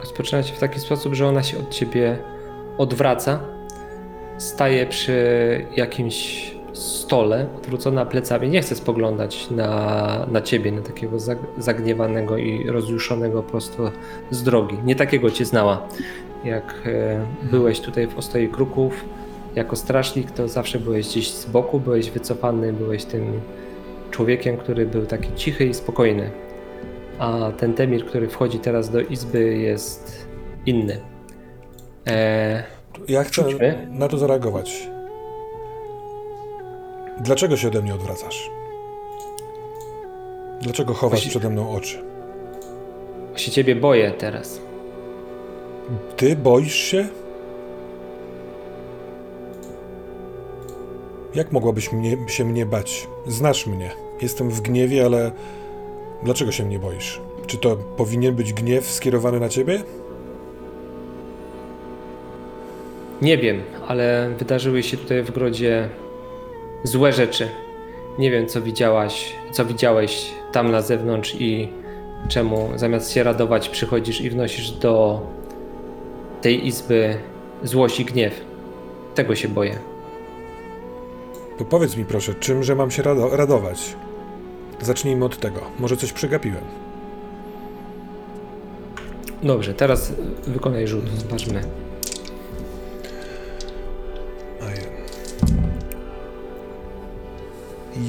rozpoczyna się w taki sposób, że ona się od ciebie odwraca, staje przy jakimś stole, odwrócona plecami, nie chce spoglądać na, na ciebie, na takiego zag- zagniewanego i rozjuszonego prosto z drogi. Nie takiego cię znała. Jak e, byłeś tutaj w Ostoi Kruków jako strażnik, to zawsze byłeś gdzieś z boku, byłeś wycofany, byłeś tym człowiekiem, który był taki cichy i spokojny a ten Temir, który wchodzi teraz do izby, jest inny. E, Ja chcę Rzućmy. na to zareagować. Dlaczego się ode mnie odwracasz? Dlaczego chowasz Właśnie- przede mną oczy? się ciebie boję teraz. Ty boisz się? Jak mogłabyś mnie, się mnie bać? Znasz mnie. Jestem w gniewie, ale dlaczego się mnie boisz? Czy to powinien być gniew skierowany na ciebie? Nie wiem, ale wydarzyły się tutaj w grodzie złe rzeczy. Nie wiem, co widziałaś, co widziałeś tam na zewnątrz i czemu zamiast się radować przychodzisz i wnosisz do tej izby złość i gniew. Tego się boję. To powiedz mi proszę, czymże mam się rado- radować? Zacznijmy od tego. Może coś przegapiłem. Dobrze, teraz wykonaj rzut, zobaczmy.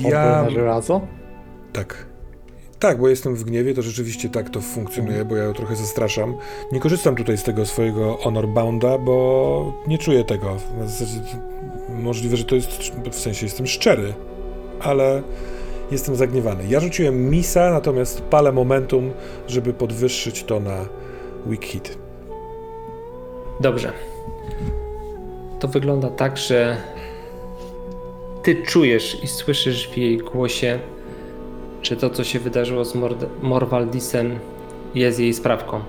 Ja... Żelazo? Tak. Tak, bo jestem w gniewie, to rzeczywiście tak to funkcjonuje, bo ja ją trochę zastraszam. Nie korzystam tutaj z tego swojego honor bounda, bo nie czuję tego. Możliwe, że to jest, w sensie jestem szczery, ale jestem zagniewany. Ja rzuciłem misa, natomiast palę momentum, żeby podwyższyć to na weak hit. Dobrze. To wygląda tak, że ty czujesz i słyszysz w jej głosie, że to, co się wydarzyło z Mord- Morwaldisem, jest jej sprawką.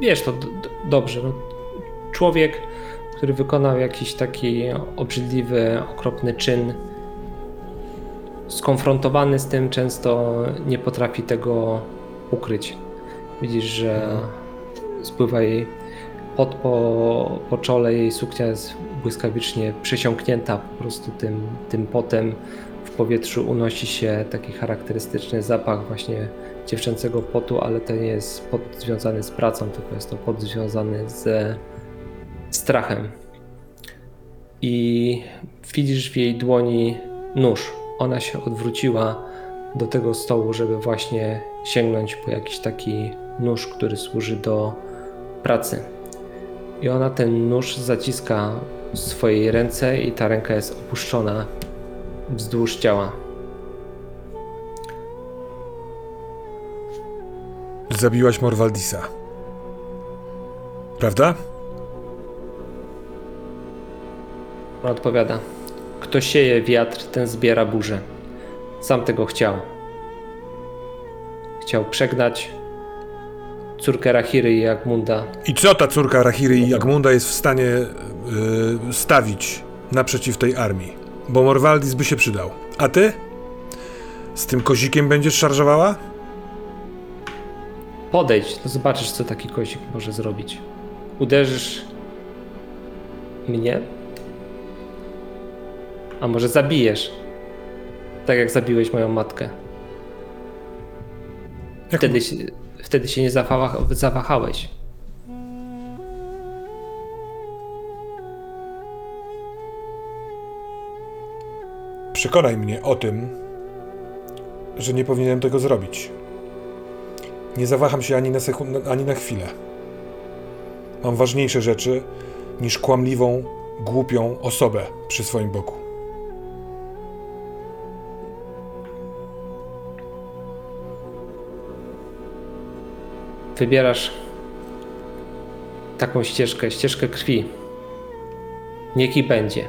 Wiesz to d- dobrze. No. Człowiek, który wykonał jakiś taki obrzydliwy, okropny czyn, skonfrontowany z tym, często nie potrafi tego ukryć. Widzisz, że spływa jej pot po, po czole, jej suknia jest błyskawicznie przesiąknięta po prostu tym, tym potem. Powietrzu unosi się taki charakterystyczny zapach właśnie dziewczęcego potu, ale to nie jest pot związany z pracą, tylko jest to pot związany ze strachem. I widzisz w jej dłoni nóż. Ona się odwróciła do tego stołu, żeby właśnie sięgnąć po jakiś taki nóż, który służy do pracy. I ona ten nóż zaciska w swojej ręce i ta ręka jest opuszczona wzdłuż ciała. Zabiłaś Morwaldisa. Prawda? Ona odpowiada: Kto sieje wiatr, ten zbiera burzę. Sam tego chciał. Chciał przegnać córkę Rahiry i Jagmunda. I co ta córka Rahiry i Jagmunda jest w stanie yy, stawić naprzeciw tej armii? Bo Morwaldis by się przydał. A ty? Z tym kozikiem będziesz szarżowała? Podejdź, to zobaczysz, co taki kozik może zrobić. Uderzysz mnie? A może zabijesz? Tak jak zabiłeś moją matkę. Jak- Wtedy się, wtedy się nie zawaha, zawahałeś. Przekonaj mnie o tym, że nie powinienem tego zrobić. Nie zawaham się ani na sekundę, ani na chwilę. Mam ważniejsze rzeczy niż kłamliwą, głupią osobę przy swoim boku. Wybierasz taką ścieżkę, ścieżkę krwi. Niech i będzie.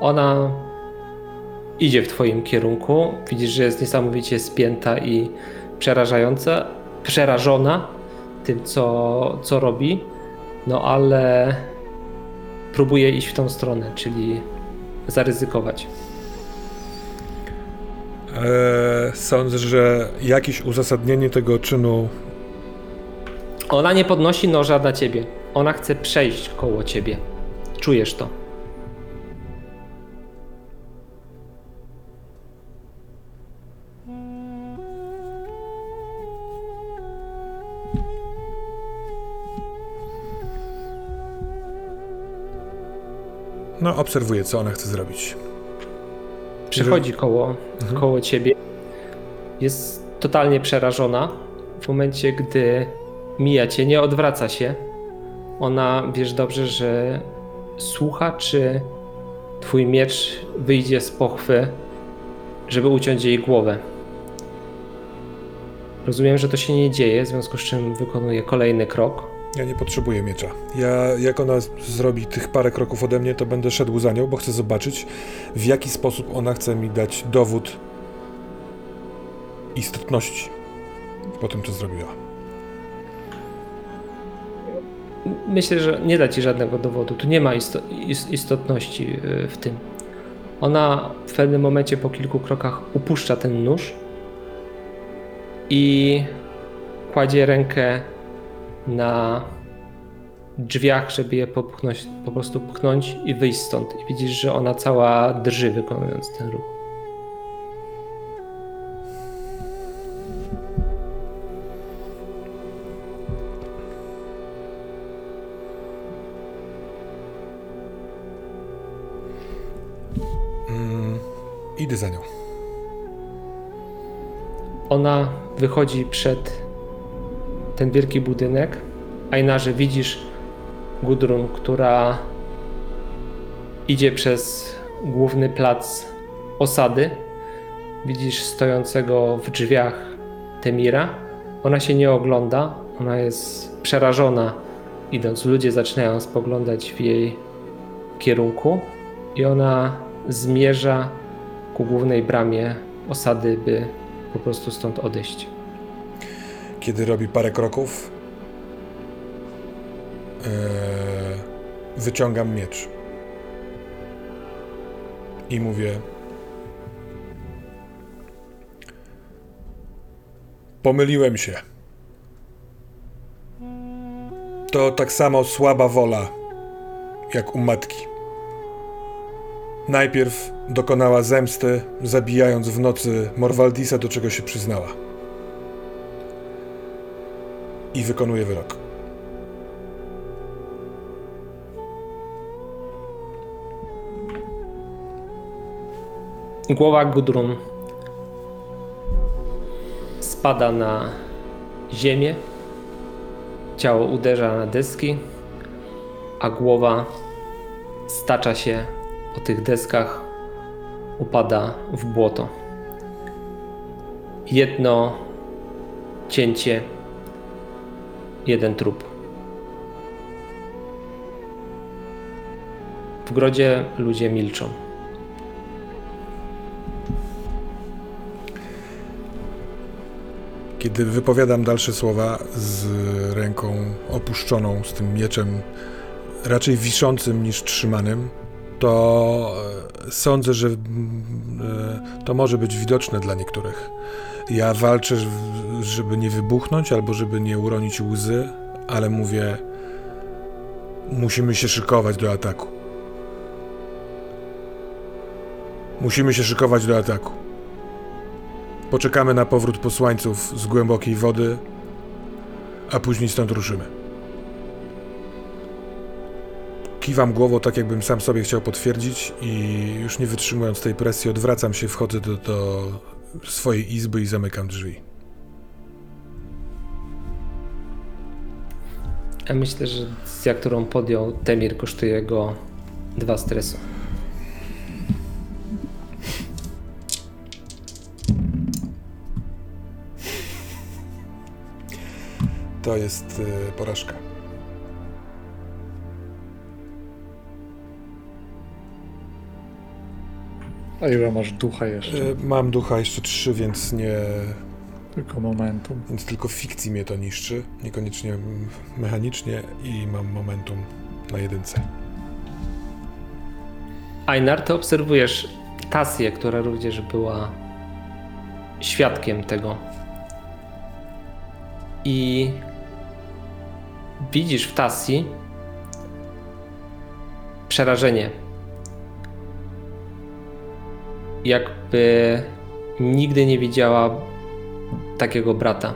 Ona idzie w Twoim kierunku. Widzisz, że jest niesamowicie spięta i przerażająca, przerażona tym, co, co robi. No ale próbuje iść w tą stronę, czyli zaryzykować. Eee, sądzę, że jakieś uzasadnienie tego czynu Ona nie podnosi noża na ciebie. Ona chce przejść koło ciebie. Czujesz to. No, obserwuję, co ona chce zrobić. Przechodzi koło, koło ciebie. Jest totalnie przerażona. W momencie, gdy mija cię, nie odwraca się. Ona wiesz dobrze, że słucha, czy twój miecz wyjdzie z pochwy, żeby uciąć jej głowę. Rozumiem, że to się nie dzieje, w związku z czym wykonuje kolejny krok. Ja nie potrzebuję miecza. Ja, jak ona zrobi tych parę kroków ode mnie, to będę szedł za nią, bo chcę zobaczyć, w jaki sposób ona chce mi dać dowód istotności po tym, co zrobiła. Myślę, że nie da ci żadnego dowodu. Tu nie ma isto- is- istotności y, w tym. Ona w pewnym momencie po kilku krokach upuszcza ten nóż i kładzie rękę na drzwiach, żeby je popchnąć, po prostu pchnąć i wyjść stąd. I widzisz, że ona cała drży wykonując ten ruch. Idę za nią. Ona wychodzi przed ten wielki budynek, a Einarze widzisz Gudrun, która idzie przez główny plac osady. Widzisz stojącego w drzwiach Temira. Ona się nie ogląda, ona jest przerażona idąc. Ludzie zaczynają spoglądać w jej kierunku i ona zmierza ku głównej bramie osady, by po prostu stąd odejść. Kiedy robi parę kroków, eee, wyciągam miecz i mówię: Pomyliłem się. To tak samo słaba wola, jak u matki. Najpierw dokonała zemsty, zabijając w nocy Morwaldisa, do czego się przyznała. I wykonuje wyrok. Głowa Gudrun spada na ziemię, ciało uderza na deski, a głowa stacza się po tych deskach, upada w błoto. Jedno cięcie, jeden trup. W grodzie ludzie milczą. Kiedy wypowiadam dalsze słowa z ręką opuszczoną, z tym mieczem raczej wiszącym niż trzymanym, to e, sądzę, że mm, e, to może być widoczne dla niektórych. Ja walczę, żeby nie wybuchnąć albo żeby nie uronić łzy, ale mówię, musimy się szykować do ataku. Musimy się szykować do ataku. Poczekamy na powrót posłańców z głębokiej wody, a później stąd ruszymy. kiwam głową, tak jakbym sam sobie chciał potwierdzić i już nie wytrzymując tej presji, odwracam się, wchodzę do, do swojej izby i zamykam drzwi. Ja myślę, że decyzja, którą podjął Temir, kosztuje go dwa stresu. To jest e, porażka. A ile masz ducha jeszcze? E, Mam ducha jeszcze trzy, więc nie. Tylko momentum. Więc tylko w fikcji mnie to niszczy, niekoniecznie mechanicznie i mam momentum na jedynce. Einar, ty obserwujesz Tasję, która również była świadkiem tego. I widzisz w Tasji przerażenie. Jakby nigdy nie widziała takiego brata.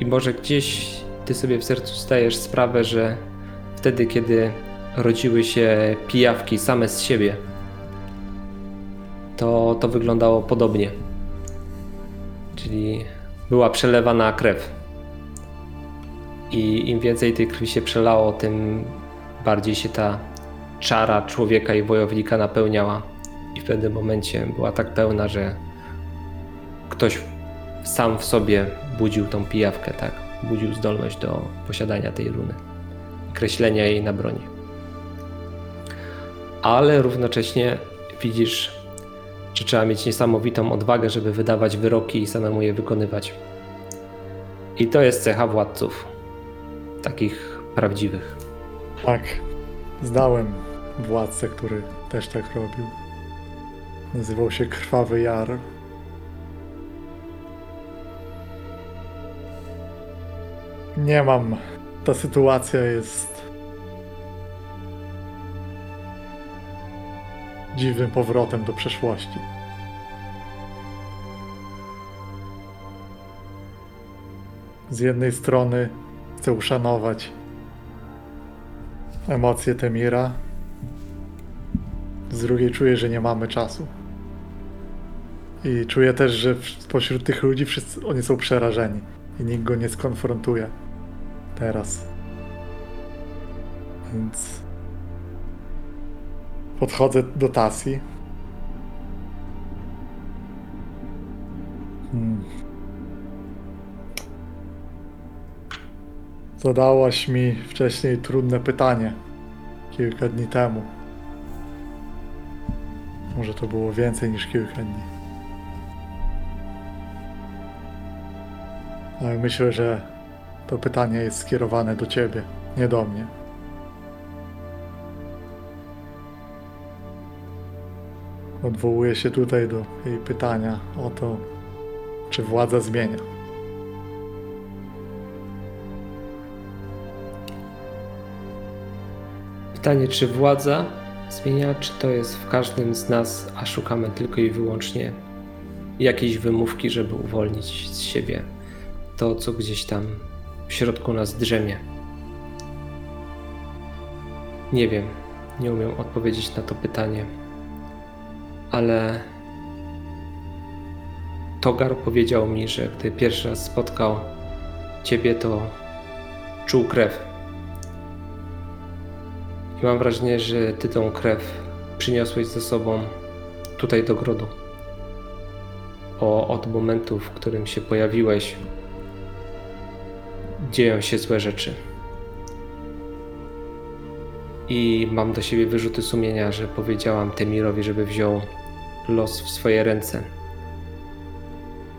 I może gdzieś ty sobie w sercu zdajesz sprawę, że wtedy, kiedy rodziły się pijawki same z siebie, to to wyglądało podobnie. Czyli była przelewana krew. I im więcej tej krwi się przelało, tym bardziej się ta czara człowieka i wojownika napełniała. I w pewnym momencie była tak pełna, że ktoś sam w sobie budził tą pijawkę, tak? Budził zdolność do posiadania tej runy, kreślenia jej na broni ale równocześnie widzisz, że trzeba mieć niesamowitą odwagę, żeby wydawać wyroki i samemu je wykonywać. I to jest cecha władców, takich prawdziwych. Tak. Znałem władcę, który też tak robił. Nazywał się Krwawy Jar. Nie mam. Ta sytuacja jest dziwnym powrotem do przeszłości. Z jednej strony chcę uszanować emocje Temira, z drugiej czuję, że nie mamy czasu. I czuję też, że spośród tych ludzi wszyscy oni są przerażeni i nikt go nie skonfrontuje teraz. Więc podchodzę do Tasji. Hmm. Zadałaś mi wcześniej trudne pytanie kilka dni temu. Może to było więcej niż kilka dni. Ale myślę, że to pytanie jest skierowane do ciebie, nie do mnie. Odwołuję się tutaj do jej pytania o to, czy władza zmienia. Pytanie, czy władza zmienia, czy to jest w każdym z nas, a szukamy tylko i wyłącznie jakiejś wymówki, żeby uwolnić z siebie to, co gdzieś tam w środku nas drzemie. Nie wiem, nie umiem odpowiedzieć na to pytanie, ale Togar powiedział mi, że gdy pierwszy raz spotkał ciebie, to czuł krew. I mam wrażenie, że ty tą krew przyniosłeś ze sobą tutaj do grodu. Bo od momentu, w którym się pojawiłeś, dzieją się złe rzeczy. I mam do siebie wyrzuty sumienia, że powiedziałam Temirowi, żeby wziął los w swoje ręce.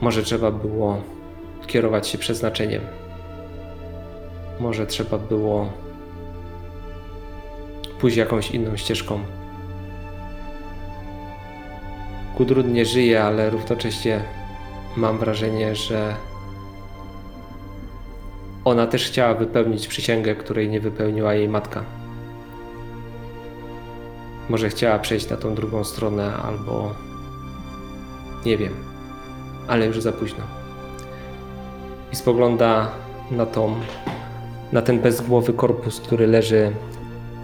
Może trzeba było kierować się przeznaczeniem. Może trzeba było pójść jakąś inną ścieżką. Gudrun nie żyje, ale równocześnie mam wrażenie, że ona też chciała wypełnić przysięgę, której nie wypełniła jej matka. Może chciała przejść na tą drugą stronę, albo nie wiem, ale już za późno. I spogląda na tą, na ten bezgłowy korpus, który leży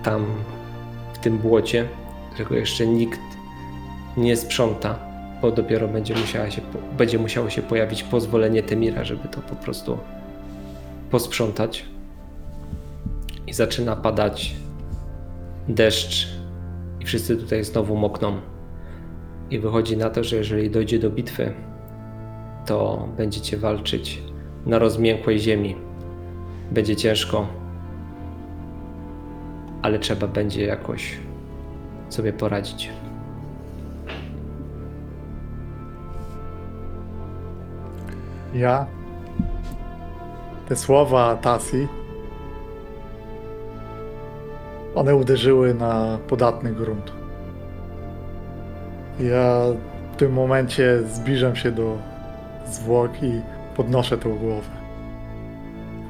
tam w tym błocie, którego jeszcze nikt nie sprząta, bo dopiero będzie, musiała się, będzie musiało się pojawić pozwolenie Temira, żeby to po prostu posprzątać. I zaczyna padać deszcz i wszyscy tutaj znowu mokną. I wychodzi na to, że jeżeli dojdzie do bitwy, to będziecie walczyć na rozmiękłej ziemi. Będzie ciężko, ale trzeba będzie jakoś sobie poradzić. Ja. Te słowa Tasi. One uderzyły na podatny grunt. Ja w tym momencie zbliżam się do zwłok i podnoszę tę głowę.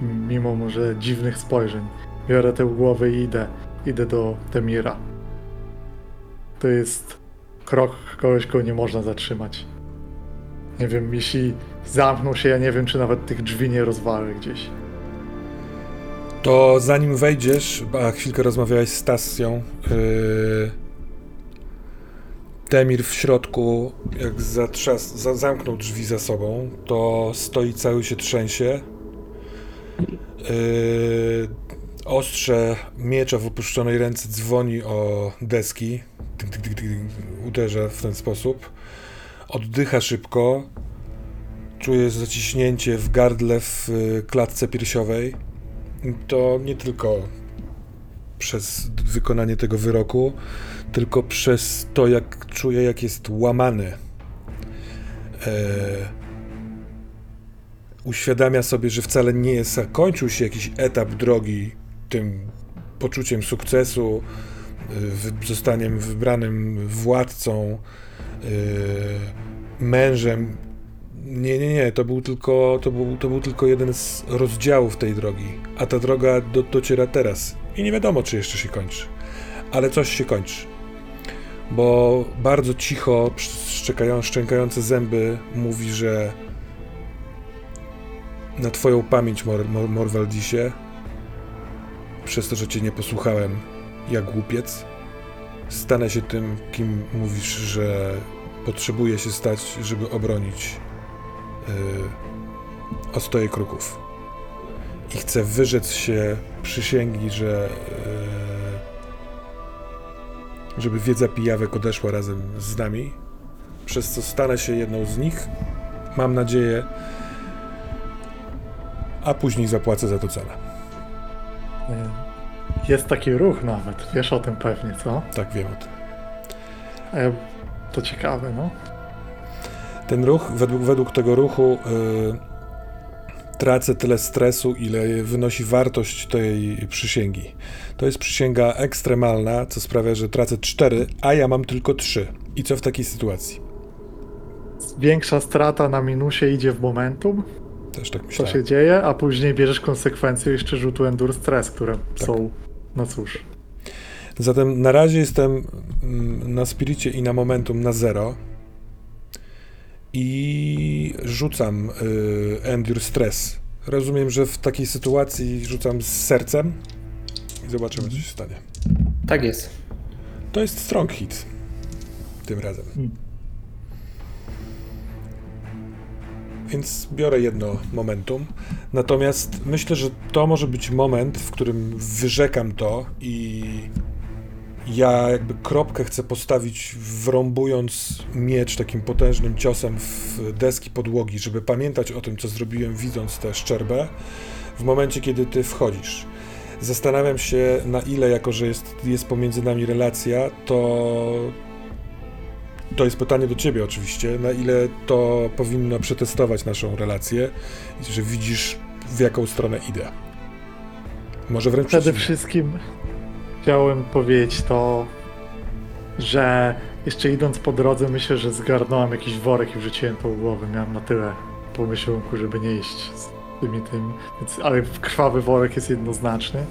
Mimo może dziwnych spojrzeń. Biorę tę głowę i idę. Idę do Temira. To jest krok kogoś, kogo nie można zatrzymać. Nie wiem, jeśli zamknął się, ja nie wiem, czy nawet tych drzwi nie rozwalę gdzieś. To zanim wejdziesz, a chwilkę rozmawiałeś z Tassią, yy, Temir w środku, jak zatrzas, za, zamknął drzwi za sobą, to stoi cały się trzęsie. Yy, ostrze miecza w opuszczonej ręce dzwoni o deski. Uderza w ten sposób. Oddycha szybko. Czuje zaciśnięcie w gardle w y, klatce piersiowej. To nie tylko przez wykonanie tego wyroku, tylko przez to, jak czuje, jak jest łamany. E, uświadamia sobie, że wcale nie jest, się jakiś etap drogi tym poczuciem sukcesu, y, zostaniem wybranym władcą, y, mężem. Nie, nie, nie, to był tylko, to był, to był tylko jeden z rozdziałów tej drogi, a ta droga do, dociera teraz i nie wiadomo, czy jeszcze się kończy, ale coś się kończy. Bo bardzo cicho, szczekają, szczękające zęby mówi, że na twoją pamięć, Mor, Mor, Morwaldisie, przez to, że cię nie posłuchałem jak głupiec, stanę się tym, kim mówisz, że potrzebuję się stać, żeby obronić yy, ostoje kruków. I chcę wyrzec się przysięgi, że yy, żeby wiedza pijawek odeszła razem z nami, przez co stanę się jedną z nich, mam nadzieję, a później zapłacę za to cenę. Jest taki ruch nawet, wiesz o tym pewnie, co? Tak wiem o tym. E, To ciekawe, no. Ten ruch, według, według tego ruchu y, tracę tyle stresu, ile wynosi wartość tej przysięgi. To jest przysięga ekstremalna, co sprawia, że tracę 4, a ja mam tylko 3. I co w takiej sytuacji? Większa strata na minusie idzie w momentum, Też tak co myślałem. się dzieje, a później bierzesz konsekwencje jeszcze rzutu Endure Stress, które Tak. są, no cóż. Zatem na razie jestem mm, na spiricie i na momentum na 0. I rzucam y, Endure Stress. Rozumiem, że w takiej sytuacji rzucam z sercem i zobaczymy, co się stanie. Tak jest. To jest strong hit. Tym razem. Więc biorę jedno momentum. Natomiast myślę, że to może być moment, w którym wyrzekam to i ja jakby kropkę chcę postawić, wrąbując miecz takim potężnym ciosem w deski podłogi, żeby pamiętać o tym, co zrobiłem, widząc tę szczerbę, w momencie, kiedy ty wchodzisz. Zastanawiam się, na ile, jako że jest, jest pomiędzy nami relacja, to. To jest pytanie do ciebie, oczywiście. Na ile to powinno przetestować naszą relację, że widzisz, w jaką stronę idę. Może wręcz Przede przeciwnie. wszystkim chciałem powiedzieć to, że jeszcze idąc po drodze, myślę, że zgarnąłem jakiś worek i wrzuciłem tą głowę. Miałem na tyle pomyślunku, żeby nie iść z tymi tym. Więc, ale krwawy worek jest jednoznaczny.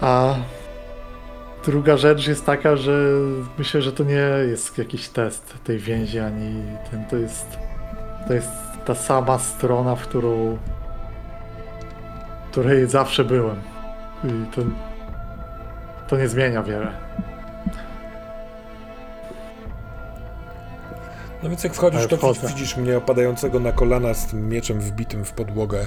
A druga rzecz jest taka, że myślę, że to nie jest jakiś test tej więzi, ani ten. To jest, to jest ta sama strona, w którą. w której zawsze byłem. I to to nie zmienia wiele. No więc jak wchodzisz, to wchodzę. widzisz mnie opadającego na kolana z tym mieczem wbitym w podłogę.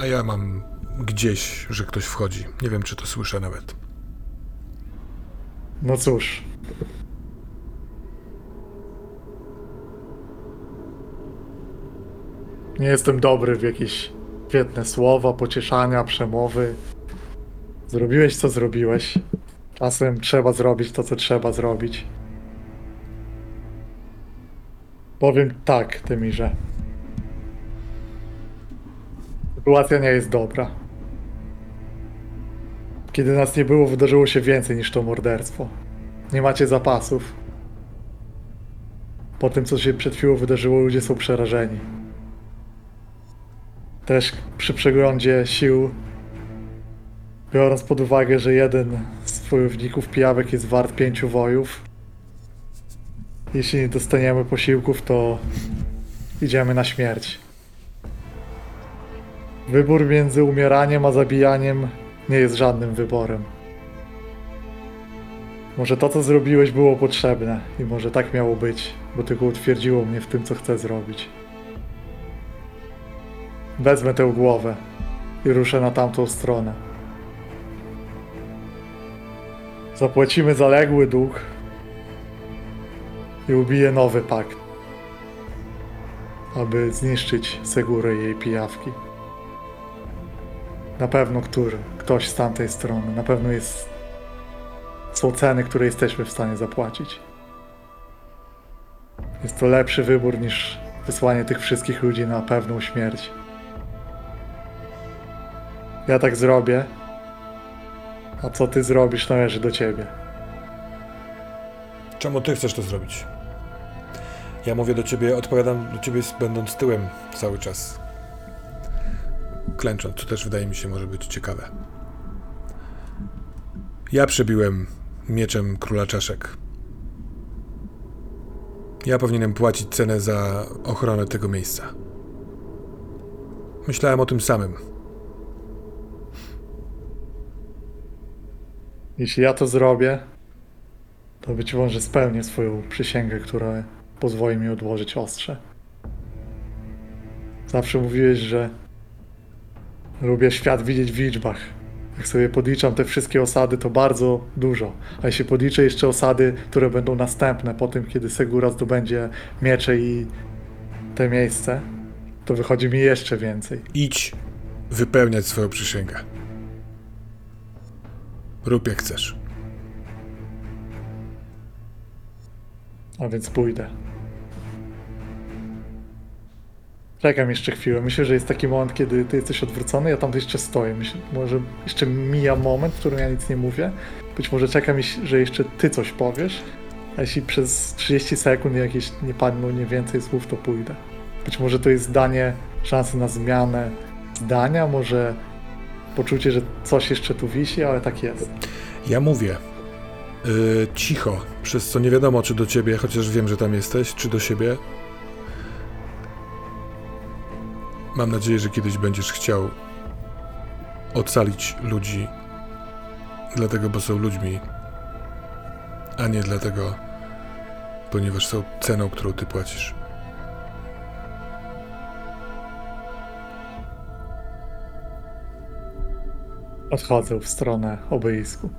A ja mam gdzieś, że ktoś wchodzi. Nie wiem, czy to słyszę nawet. No cóż. Nie jestem dobry w jakieś świetne słowa, pocieszania, przemowy. Zrobiłeś co zrobiłeś. Czasem trzeba zrobić to, co trzeba zrobić. Powiem tak, Temirze. Sytuacja nie jest dobra. Kiedy nas nie było, wydarzyło się więcej niż to morderstwo. Nie macie zapasów. Po tym, co się przed chwilą wydarzyło, ludzie są przerażeni. Też przy przeglądzie sił, biorąc pod uwagę, że jeden z wojowników pijawek jest wart pięciu wojów, jeśli nie dostaniemy posiłków, to idziemy na śmierć. Wybór między umieraniem a zabijaniem nie jest żadnym wyborem. Może to, co zrobiłeś, było potrzebne i może tak miało być, bo tylko utwierdziło mnie w tym, co chcę zrobić. Wezmę tę głowę i ruszę na tamtą stronę. Zapłacimy zaległy dług i ubiję nowy pakt, aby zniszczyć Segurę i jej pijawki. Na pewno który, ktoś z tamtej strony, na pewno jest są ceny, które jesteśmy w stanie zapłacić. Jest to lepszy wybór niż wysłanie tych wszystkich ludzi na pewną śmierć. Ja tak zrobię, a co ty zrobisz należy do ciebie. Czemu ty chcesz to zrobić? Ja mówię do ciebie, odpowiadam do ciebie będąc tyłem cały czas. Klęcząc, co też wydaje mi się może być ciekawe. Ja przebiłem mieczem króla czaszek. Ja powinienem płacić cenę za ochronę tego miejsca. Myślałem o tym samym. Jeśli ja to zrobię, to być może spełnię swoją przysięgę, która pozwoli mi odłożyć ostrze. Zawsze mówiłeś, że lubię świat widzieć w liczbach. Jak sobie podliczam te wszystkie osady, to bardzo dużo. A jeśli podliczę jeszcze osady, które będą następne po tym, kiedy Segura zdobędzie miecze i te miejsce, to wychodzi mi jeszcze więcej. Idź wypełniać swoją przysięgę. Rób jak chcesz. A więc pójdę. Czekam jeszcze chwilę. Myślę, że jest taki moment, kiedy ty jesteś odwrócony, ja tam jeszcze stoję. Myślę, może jeszcze mija moment, w którym ja nic nie mówię. Być może czekam, że jeszcze ty coś powiesz. A jeśli przez 30 sekund jakieś nie padną nie więcej słów, to pójdę. Być może to jest danie szansy na zmianę zdania, może poczucie, że coś jeszcze tu wisi, ale tak jest. Ja mówię yy, cicho, przez co nie wiadomo, czy do ciebie, chociaż wiem, że tam jesteś, czy do siebie. Mam nadzieję, że kiedyś będziesz chciał ocalić ludzi, dlatego, bo są ludźmi, a nie dlatego, ponieważ są ceną, którą ty płacisz. Odchodzę w stronę obelisku.